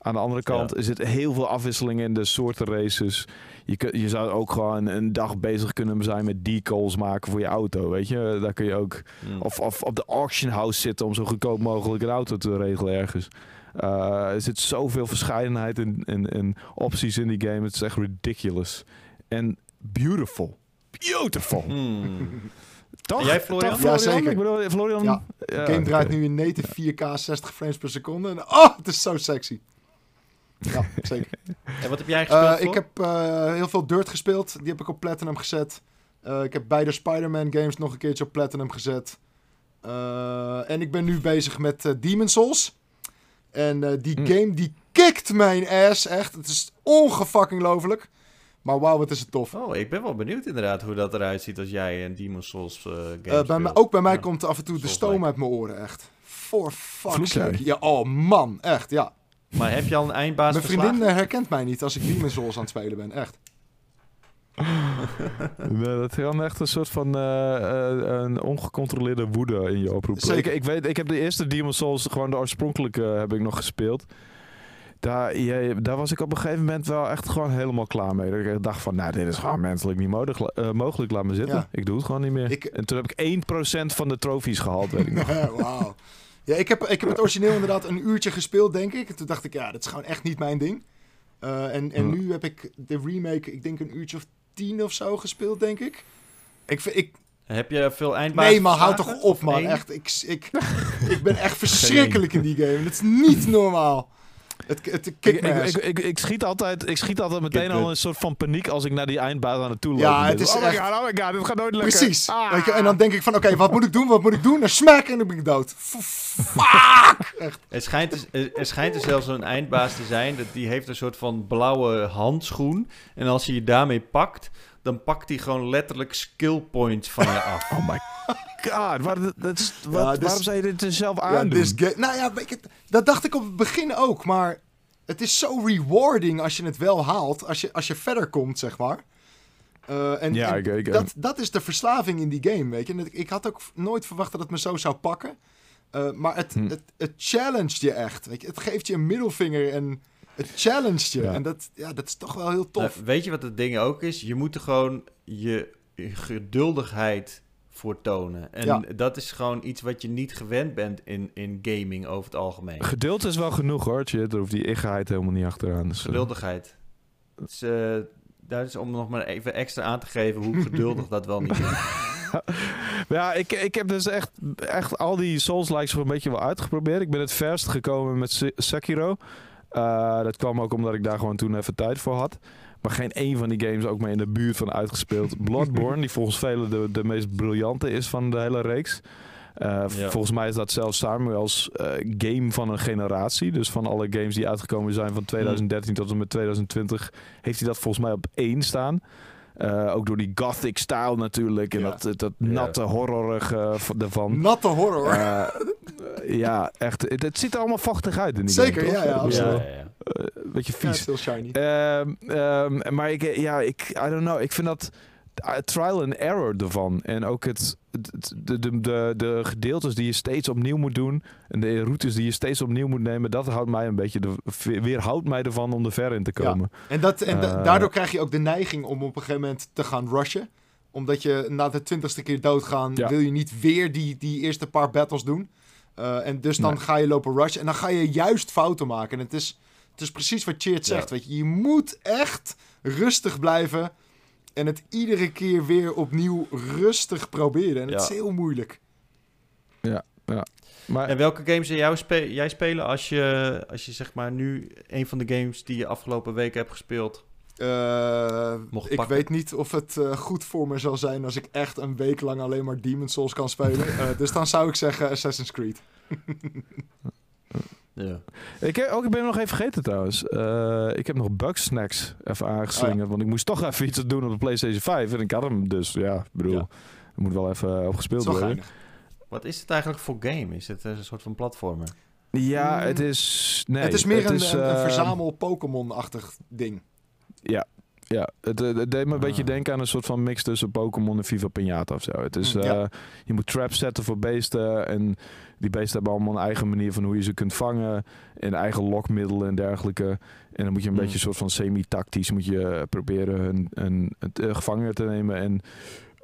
Aan de andere kant Ja. er zit heel veel afwisseling in de soorten races. Je, kun, je zou ook gewoon een dag bezig kunnen zijn met decals maken voor je auto. Weet je, daar kun je ook. Hm. Of, of op de auction house zitten om zo goedkoop mogelijk een auto te regelen ergens. Eh, er zit zoveel verscheidenheid in, in, in opties in die game. Het is echt ridiculous. En beautiful. Beautiful. Hmm. Toch? En jij, Florian? Toch, Ja, zeker. Ik bedoel, Florian... Ja, Ja, De game draait nu in native 4K 60 frames per seconde. En, oh, het is zo sexy. Ja, zeker. En wat heb jij gespeeld? Eh, Floor? ik heb eh, heel veel Dirt gespeeld. Die heb ik op Platinum gezet. Eh, ik heb beide Spider-Man games nog een keertje op Platinum gezet. Eh, en ik ben nu bezig met eh Demon Souls. En eh, die Mm. game die kikt mijn ass echt. Het is ongefucking lovelijk. Maar wauw, wat is het tof. Oh, ik ben wel benieuwd inderdaad hoe dat eruit ziet als jij een Demon Souls eh game Eh, bij ook bij mij Ja. komt af en toe de stoom like. uit mijn oren echt. For fuck's sake. Ja, oh man, echt, ja. Maar heb je al een eindbaas Mijn verslagen? vriendin herkent mij niet als ik Demon Souls aan het spelen ben, echt. Nee, dat kan echt een soort van eh, eh, een ongecontroleerde woede in je oproepen. Zeker. Ik, ik weet, ik heb de eerste Demon Souls, gewoon de oorspronkelijke, heb ik nog gespeeld. Daar, ja, daar was ik op een gegeven moment wel echt gewoon helemaal klaar mee. Dat Ik dacht van, nou, dit is gewoon menselijk niet mogelijk, eh, mogelijk laat me zitten. Ja. Ik doe het gewoon niet meer. Ik- En toen heb ik 1% van de trofies gehaald, weet ik nog. Wauw. Ja, ik heb, ik heb het origineel inderdaad een uurtje gespeeld, denk ik. En toen dacht ik, ja, dat is gewoon echt niet mijn ding. Eh, en en nu heb ik de remake, ik denk een uurtje of tien of zo gespeeld, denk ik. Ik, ik, Heb je veel eindbaas nee, man, houd toch op, man. Echt, ik, ik, ik ben echt verschrikkelijk in die game. Dat is niet normaal. Het, het Ik, kick ik, me ik, ik, ik schiet altijd, ik schiet altijd meteen al een soort van paniek als ik naar die eindbaas aan het toe loop. Ja, het is oh my echt- god, oh my god, dit gaat nooit lukken. Precies. Ah. Weet je, en dan denk ik van, oké, wat moet ik doen? Wat moet ik doen? Dan smack en dan ben ik dood. F- Fuck! Echt. Er schijnt, dus, er, er schijnt er zelfs een eindbaas te zijn. Dat die heeft een soort van blauwe handschoen. En als je je daarmee pakt, dan pakt hij gewoon letterlijk skill points van je af. Oh my god, waar, dat, dat is- wat, Ja, dus- waarom zou je dit er zelf Ja, aandoen? ga- nou ja, weet je, dat dacht ik op het begin ook. Maar het is zo rewarding als je het wel haalt. Als je, als je verder komt, zeg maar. Eh, en Ja, en ik- ik- dat, dat is de verslaving in die game, weet je. En ik- ik had ook nooit verwacht dat het me zo zou pakken. Eh, maar het, Hm. het, het challenged je echt. Weet je. Het geeft je een middelvinger en het challenged je. Ja. En dat, ja, dat is toch wel heel tof. Nou, weet je wat het ding ook is? Je moet er gewoon je geduldigheid voor tonen. En Ja. dat is gewoon iets wat je niet gewend bent in, in gaming over het algemeen. Geduld is wel genoeg hoor, shit. Er hoeft die igheid helemaal niet achteraan. Dus, eh, Geduldigheid. Het is, eh, dat is om nog maar even extra aan te geven hoe geduldig dat wel niet is. Ja, ik, ik heb dus echt, echt al die Souls-likes voor een beetje wel uitgeprobeerd. Ik ben het verst gekomen met Se- Sekiro. Eh, dat kwam ook omdat ik daar gewoon toen even tijd voor had. Maar geen één van die games ook maar in de buurt van uitgespeeld. Bloodborne, die volgens velen de, de meest briljante is van de hele reeks. Eh, Ja. Volgens mij is dat zelfs Samuels eh, game van een generatie. Dus van alle games die uitgekomen zijn van 2013 tot en met 2020... heeft hij dat volgens mij op één staan. Eh, ook door die gothic style natuurlijk. En Ja. dat, dat natte horrorige v- ervan. Natte horror. Eh, ja, echt. Het, het ziet er allemaal vochtig uit in die Zeker, game, ja, ja, ja, absoluut. ja, ja. eh, beetje Ja, vies. still shiny. Ehm, ehm, maar ik, ja, ik, I don't know. Ik vind dat trial and error ervan. En ook het, het- de, de, de, de gedeeltes die je steeds opnieuw moet doen. En de routes die je steeds opnieuw moet nemen. Dat houdt mij een beetje, de, weerhoudt mij ervan om er ver in te Ja. komen. En, dat, en da- Eh. daardoor krijg je ook de neiging om op een gegeven moment te gaan rushen. Omdat je na de twintigste keer doodgaan, Ja. wil je niet weer die, die eerste paar battles doen. Eh, en dus dan Nee. ga je lopen rushen. En dan ga je juist fouten maken. En het is, het is precies wat Cheert Ja. zegt. Weet je. je moet echt rustig blijven. En het iedere keer weer opnieuw rustig proberen. En het Ja. is heel moeilijk. Maar En welke games jou spe- jij spelen als je, als je zeg maar nu een van de games die je afgelopen weken hebt gespeeld... Eh, Mocht ik weet niet of het eh, goed voor me zal zijn als ik echt een week lang alleen maar Demon Souls kan spelen. Eh, dus dan zou ik zeggen Assassin's Creed. Ja. ik, heb, ook, ik ben nog even vergeten trouwens. Eh, ik heb nog Bugsnacks even aangeslingerd. Want ik moest toch even iets doen op de PlayStation 5. En ik had hem dus. Ja, ik bedoel, Ja. er moet wel even op Dat gespeeld is wel worden. geinig. Wat is het eigenlijk voor game? Is het een soort van platformer? Ja, Mm. het is... Nee, het is meer een, is, een, een eh, verzamel Pokémon-achtig ding. Ja, ja. Het, eh, het deed me een beetje Ah. denken aan een soort van mix tussen Pokémon en Viva Pinata of zo. Het is, ja. eh, je moet traps zetten voor beesten en die beesten hebben allemaal een eigen manier van hoe je ze kunt vangen en eigen lokmiddelen en dergelijke. En dan moet je een Mm. beetje een soort van semi-tactisch moet je eh, proberen hun, hun, gevangen te nemen en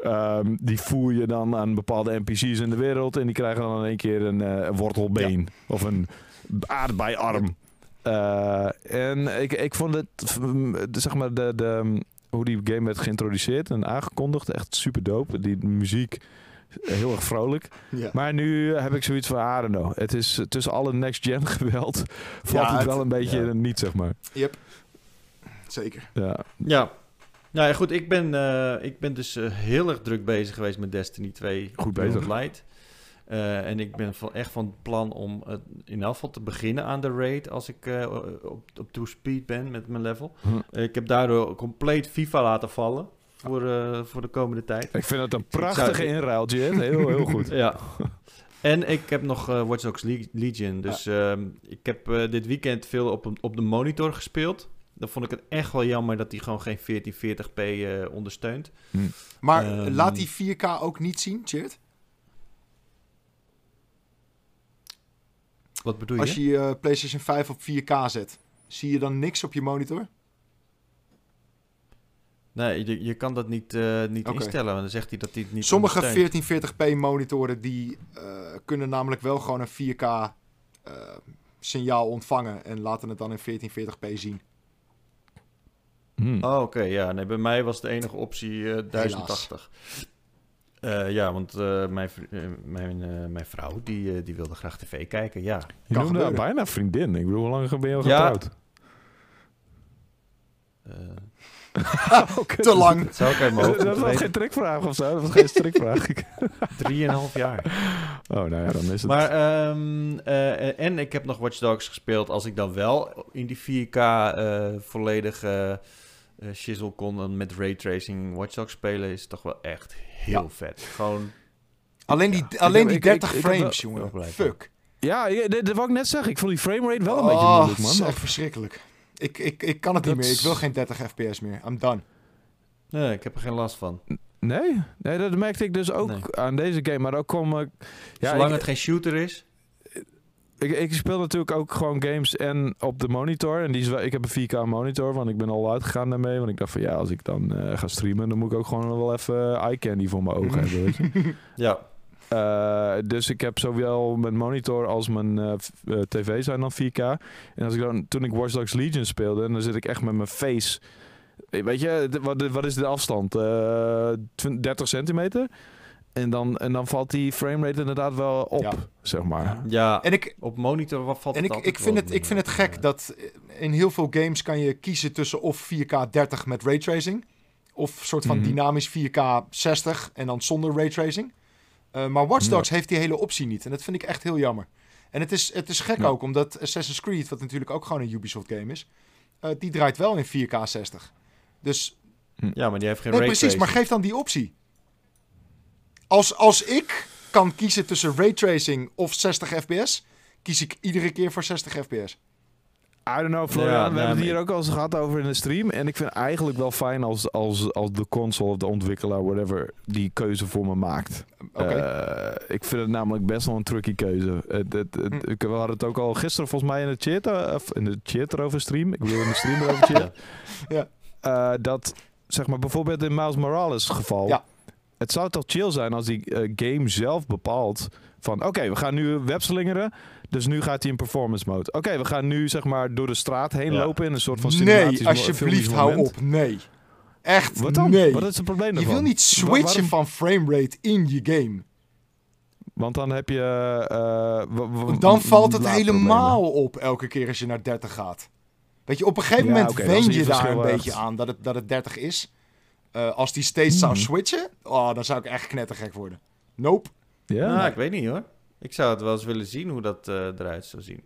ehm, die voer je dan aan bepaalde NPC's in de wereld en die krijgen dan in één keer een wortelbeen of een aardbeiarm. Eh, en ik, ik vond het, zeg maar, de, de, hoe die game werd geïntroduceerd en aangekondigd, echt super dope. Die muziek, eh, heel erg vrolijk. Ja. Maar nu heb ik zoiets van, I don't know. Het is tussen alle next-gen geweld, valt Ja, het het- wel een beetje ja. niet, zeg maar. Yep. Zeker. Ja. Ja. Nou ja, goed. Ik ben, eh, ik ben dus heel erg druk bezig geweest met Destiny 2. Goed bezig. Light. Eh, en ik ben van, echt van plan om eh, in elk geval te beginnen aan de raid als ik eh, op, op two speed ben met mijn level. Hm. Eh, ik heb daardoor compleet FIFA laten vallen voor, eh, voor de komende tijd. Ik vind het een zou- prachtige inruil, Jet. Heel, heel goed. Ja. En ik heb nog eh Watch Dogs Le- Legion. Dus ehm, ik heb eh, dit weekend veel op, op de monitor gespeeld. Dan vond ik het echt wel jammer dat hij gewoon geen 1440p eh, ondersteunt. Maar Ehm. laat die 4K ook niet zien, Cheert. Wat bedoel je? Als je je eh, PlayStation 5 op 4K zet, zie je dan niks op je monitor? Nee, je, je kan dat niet, eh, niet Oké. instellen. Want dan zegt hij dat hij het niet Sommige ondersteunt. 1440p monitoren die eh, kunnen namelijk wel gewoon een 4K eh, signaal ontvangen en laten het dan in 1440p zien. Hm. Oh, oké. ja. Nee, bij mij was de enige optie eh 1080. Eh, ja, want eh, mijn, eh, mijn, eh, mijn vrouw die, eh, die wilde graag tv kijken. Ja, Je noemde haar bijna vriendin. Ik bedoel, hoe lang ben je al getrouwd? Eh, Oké. Te lang. dat zou ik uit mijn hoofd Dat was geen trickvraag of zo. Dat was geen strikvraag. Drieënhalf jaar. oh, nou ja, dan is het. Maar, ehm, eh, en ik heb nog Watch Dogs gespeeld. Als ik dan wel in die 4K eh eh shizzle kon dan met raytracing Watch Dogs spelen, is het toch wel echt heel Ja. vet. Gewoon, Alleen die, alleen die ik- ik- 30 ik heb wel- frames, wel jongen. blij Fuck. Ja, dat, dat wou ik net zeggen. Ik vond die framerate wel een beetje Oh, moeilijk, het is man. echt verschrikkelijk. Ik, ik, ik kan het Dat niet meer. Ik wil is- geen 30 fps meer. I'm done. nee, ik heb er geen last van. Nee? Nee, dat merkte ik dus ook Nee. aan deze game. Maar ook kwam ik... Ja, Zolang ik, het geen shooter is. Ik, ik speel natuurlijk ook gewoon games en op de monitor. En die is wel, ik heb een 4K monitor, want ik ben al uitgegaan daarmee. Want ik dacht van ja, als ik dan eh, ga streamen, dan moet ik ook gewoon wel even eye candy voor mijn ogen hebben, weet je. Ja, Eh, dus ik heb zowel mijn monitor als mijn eh, eh, tv zijn dan 4K. En als ik dan, toen ik Watch Dogs Legion speelde, dan zit ik echt met mijn face. Weet je, de- wat, wat is de afstand? Eh, 20 30 centimeter. En dan, en dan valt die framerate inderdaad wel op, Ja. zeg maar. ja En ik, op monitor wat valt en het ik, ik, vind het, ik vind het gek dat in heel veel games kan je kiezen tussen of 4K 30 met raytracing. Of een soort van Mhm. dynamisch 4K 60 en dan zonder raytracing. Eh, maar Watch Ja. Dogs heeft die hele optie niet. En dat vind ik echt heel jammer. En het is, het is gek Ja. ook, omdat Assassin's Creed, wat natuurlijk ook gewoon een Ubisoft game is, eh, die draait wel in 4K 60. Dus Ja, maar die heeft geen Nee, raytracing. precies, maar geef dan die optie. Als, als ik kan kiezen tussen raytracing of 60 fps, kies ik iedere keer voor 60 fps. I don't know, Florian. Ja, we nee, hebben het hier ook al eens gehad over in de stream. En ik vind eigenlijk wel fijn als, als, als de console of de ontwikkelaar, whatever, die keuze voor me maakt. Oké. Eh, ik vind het namelijk best wel een tricky keuze. Het, het, het- Hm. ik- we hadden het ook al gisteren volgens mij in de chat, eh, of in de chat erover stream. Ik bedoel in de stream erover chat. Ja. Eh, dat, zeg maar, bijvoorbeeld in Miles Morales geval. Ja. Het zou toch chill zijn als die eh, game zelf bepaalt van... Oké, we gaan nu webslingeren. Dus nu gaat hij in performance mode. Oké, we gaan nu zeg maar door de straat heen Ja. lopen in een soort van cinematisch nee, alsjeblieft, hou op. Nee. Echt, Wat dan? nee. Wat is het probleem je daarvan? wil niet switchen waarom- van framerate in je game. Want dan heb je... eh, dan valt het helemaal op elke keer als je naar 30 gaat. Weet je, op een gegeven Ja, moment oké, dan wen je je daar een beetje aan dat het, dat het 30 is. Eh, als die steeds zou Mhm. switchen, oh, dan zou ik echt knettergek worden. Nope. Ja, Nou, ik weet niet hoor. Ik zou het wel eens willen zien hoe dat eh, eruit zou zien.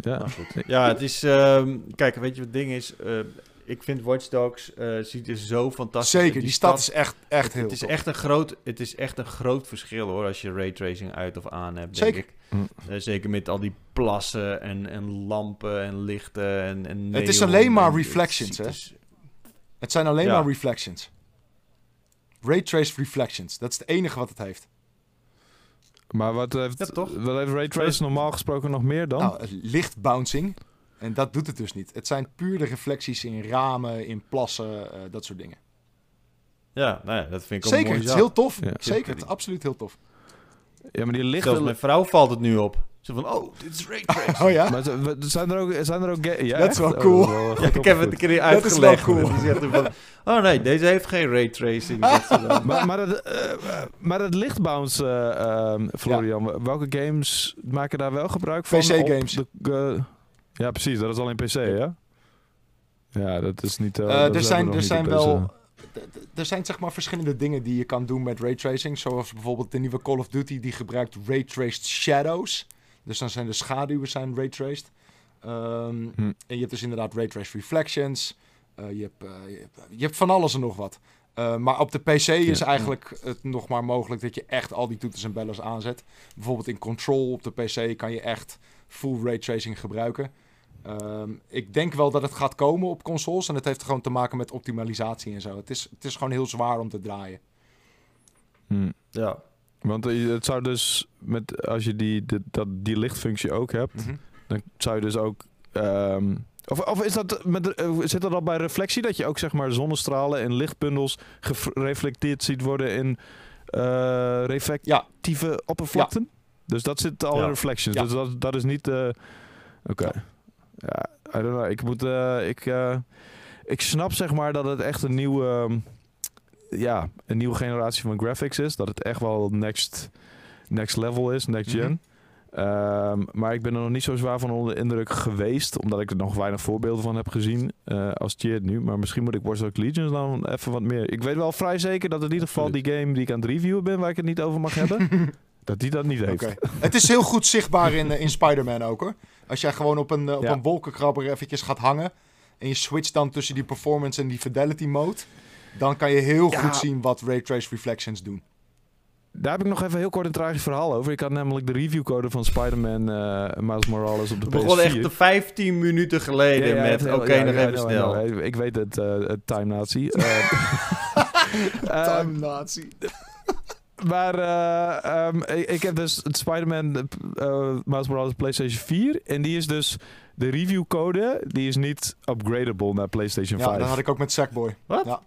ja. Goed. Ja, het is... ehm, kijk, weet je wat het ding is? Eh, ik vind Watch Dogs eh, ziet er zo fantastisch Zeker, die stad is echt, echt het, heel het is echt een groot, Het is echt een groot verschil hoor, als je raytracing uit of aan hebt, Zeker. denk ik. Hm. Eh, zeker met al die plassen en, en lampen en lichten en, en Het is alleen maar reflections, ziet hè? Het zijn alleen Ja. maar reflections. Raytraced reflections, dat is het enige wat het heeft. Maar wat heeft, Ja, toch? wat heeft Ray Trace normaal gesproken nog meer dan? Nou, lichtbouncing. En dat doet het dus niet. Het zijn puur de reflecties in ramen, in plassen, eh, dat soort dingen. Ja, nou ja, dat vind ik ook Zeker, mooi het is heel tof. Ja. Zeker, het is absoluut heel tof. ja, maar die Zelfs lichten... mijn vrouw valt het nu op. Ze van, oh, dit is raytracing. Oh ja? Maar zijn er ook... Zijn er ook ja, Dat is wel cool. Oh, wel Ja, ik heb het een keer Dat is wel uitgelegd. cool. En die zegt van, oh nee, deze heeft geen raytracing. Maar, maar, het, eh, maar het lichtbounce, eh, ehm, Florian, welke games maken daar wel gebruik van? PC op games. de, eh, ja, precies. Dat is alleen PC, ja? Ja, dat is niet... eh, Eh, dat er zijn, er zijn wel. Er zijn zeg maar verschillende dingen die je kan doen met raytracing. Zoals bijvoorbeeld de nieuwe Call of Duty die gebruikt raytraced shadows. Dus dan zijn de schaduwen zijn raytraced. Ehm, Hm. En je hebt dus inderdaad raytraced reflections. Eh, je, hebt, eh, je, hebt, je hebt van alles en nog wat. Eh, maar op de PC is eigenlijk het nog maar mogelijk dat je echt al die toeters en bellers aanzet. Bijvoorbeeld in Control op de PC kan je echt full raytracing gebruiken. Ehm, ik denk wel dat het gaat komen op consoles. En het heeft gewoon te maken met optimalisatie en zo. Het is, het is gewoon heel zwaar om te draaien. Hm. ja. Want eh, het zou dus, met, als je die, dat, die lichtfunctie ook hebt, Mhm. dan zou je dus ook... ehm, of, of is dat met, eh, zit dat al bij reflectie, dat je ook zeg maar zonnestralen en lichtbundels gereflecteerd ziet worden in eh, reflectieve oppervlakten? Dus dat zit al Ja. in reflections. Ja. Dus dat, dat is niet... eh, Oké. Ja, I don't know. Ik moet... ik, ik snap zeg maar dat het echt een nieuwe... ehm, ja, een nieuwe generatie van graphics is. Dat het echt wel next, next level is, next gen. Mhm. Ehm, maar ik ben er nog niet zo zwaar van onder de indruk geweest. Omdat ik er nog weinig voorbeelden van heb gezien. eh, als Cheer nu. Maar misschien moet ik Watch Dogs Legion dan even wat meer. Ik weet wel vrij zeker dat in ieder geval die game die ik aan het reviewen ben. Waar ik het niet over mag hebben. dat die dat niet heeft. Oké. Het is heel goed zichtbaar in, eh, in Spider-Man ook hoor. Als jij gewoon op een, eh, op Ja. een wolkenkrabber eventjes gaat hangen. En je switcht dan tussen die performance en die fidelity mode. Dan kan je heel Ja. goed zien wat Ray Trace Reflections doen. Daar heb ik nog even heel kort een tragisch verhaal over. Ik had namelijk de reviewcode van Spider-Man eh Miles Morales op de We PS4. begonnen echt 15 minuten geleden Ja, ja, met, oké, ja, nog ja, even snel. Ik weet het, eh, het time nazi. Eh, ehm, Time Nazi. maar eh, ehm, ik, ik heb dus het Spider-Man eh Miles Morales PlayStation 4. En die is dus, de reviewcode, die is niet upgradable naar PlayStation Ja, 5. dat had ik ook met Sackboy. Wat? Ja.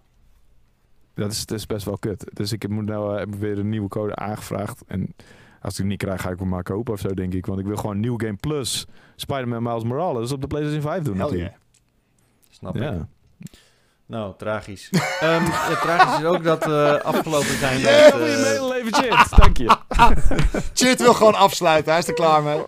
Dat is, dat is best wel kut. Dus ik heb, nou, eh, heb weer een nieuwe code aangevraagd. En als ik die niet krijg, ga ik hem maar kopen of zo, denk ik. Want ik wil gewoon New Game Plus Spider-Man Miles Morales op de PlayStation 5 doen Hell natuurlijk. Snap ik. Ja. Nou, tragisch. Ehm, ja, tragisch is ook dat we afgelopen zijn Ja, met... wil je eh, medeleven, Chit? Dank je. Chit wil gewoon afsluiten. Hij is er klaar mee.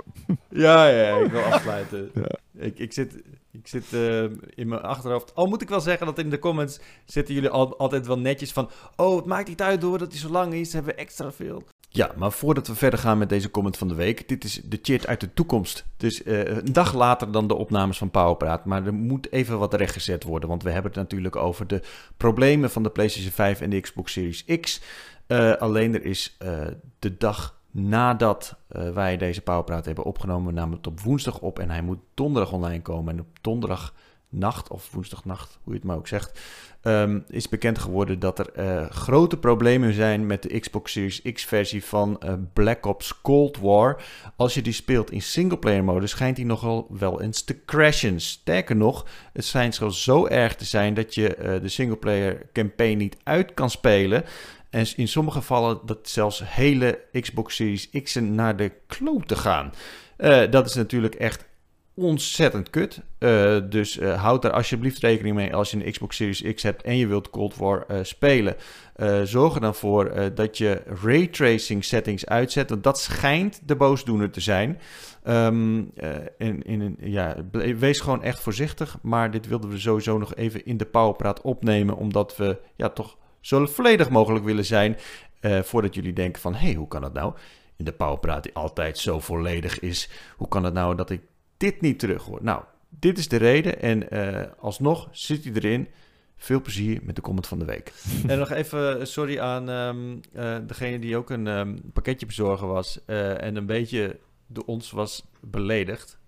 Ja, ja, ik wil afsluiten. Ja. Ik, ik zit, ik zit eh, in mijn achterhoofd. Al moet ik wel zeggen dat in de comments zitten jullie al, altijd wel netjes van... Oh, het maakt niet uit door dat hij zo lang is, hebben we extra veel. Ja, maar voordat we verder gaan met deze comment van de week... Dit is de chat uit de toekomst. Dus eh, een dag later dan de opnames van Powerpraat. Maar er moet even wat rechtgezet worden. Want we hebben het natuurlijk over de problemen van de PlayStation 5 en de Xbox Series X. Eh, alleen er is eh, de dag nadat wij deze Powerpraat hebben opgenomen, het op woensdag op en hij moet donderdag online komen. En op donderdagnacht, of woensdagnacht, hoe je het maar ook zegt, ehm, is bekend geworden dat er eh, grote problemen zijn met de Xbox Series X-versie van eh, Black Ops Cold War. Als je die speelt in singleplayer mode, schijnt die nogal wel eens te crashen. Sterker nog, het schijnt zelfs zo erg te zijn dat je eh, de singleplayer campaign niet uit kan spelen. En in sommige gevallen dat zelfs hele Xbox Series X'en naar de klote gaan. Eh, dat is natuurlijk echt ontzettend kut. Eh, dus eh, houd daar alsjeblieft rekening mee als je een Xbox Series X hebt en je wilt Cold War eh, spelen. Zorg er dan voor dat je raytracing settings uitzet, want dat schijnt de boosdoener te zijn. Eh, in, in, ja, wees gewoon echt voorzichtig, maar dit wilden we sowieso nog even in de Powerpraat opnemen, omdat we ja, toch zo volledig mogelijk willen zijn. voordat jullie denken van, hé, hey, hoe kan dat nou? In de Powerpraat die altijd zo volledig is. Hoe kan het nou dat ik dit niet terug hoor? Nou, dit is de reden. En eh, alsnog zit hij erin. Veel plezier met de comment van de week. en nog even sorry aan ehm, eh, degene die ook een ehm, pakketje bezorger was. eh, en een beetje door ons was beledigd.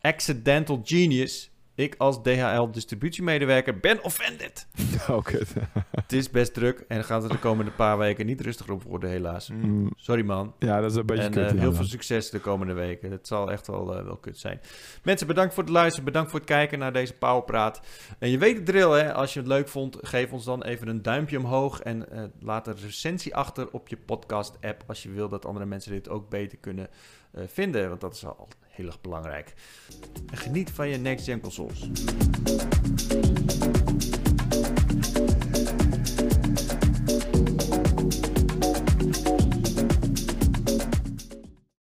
Accidental Genius. Ik als DHL distributiemedewerker ben offended. Oh, kut. Het is best druk en gaat er de komende paar weken niet rustiger op worden, helaas. Mm, Sorry man. Ja, dat is een beetje En kut. eh, heel veel succes de komende weken. Het zal echt wel, eh, wel kut zijn. Mensen, bedankt voor het luisteren. Bedankt voor het kijken naar deze Powerpraat. En je weet de drill, hè. Als je het leuk vond, geef ons dan even een duimpje omhoog. En eh, laat een recensie achter op je podcast-app. Als je wil dat andere mensen dit ook beter kunnen eh, vinden. Want dat is al heel erg belangrijk. En geniet van je next-gen consoles.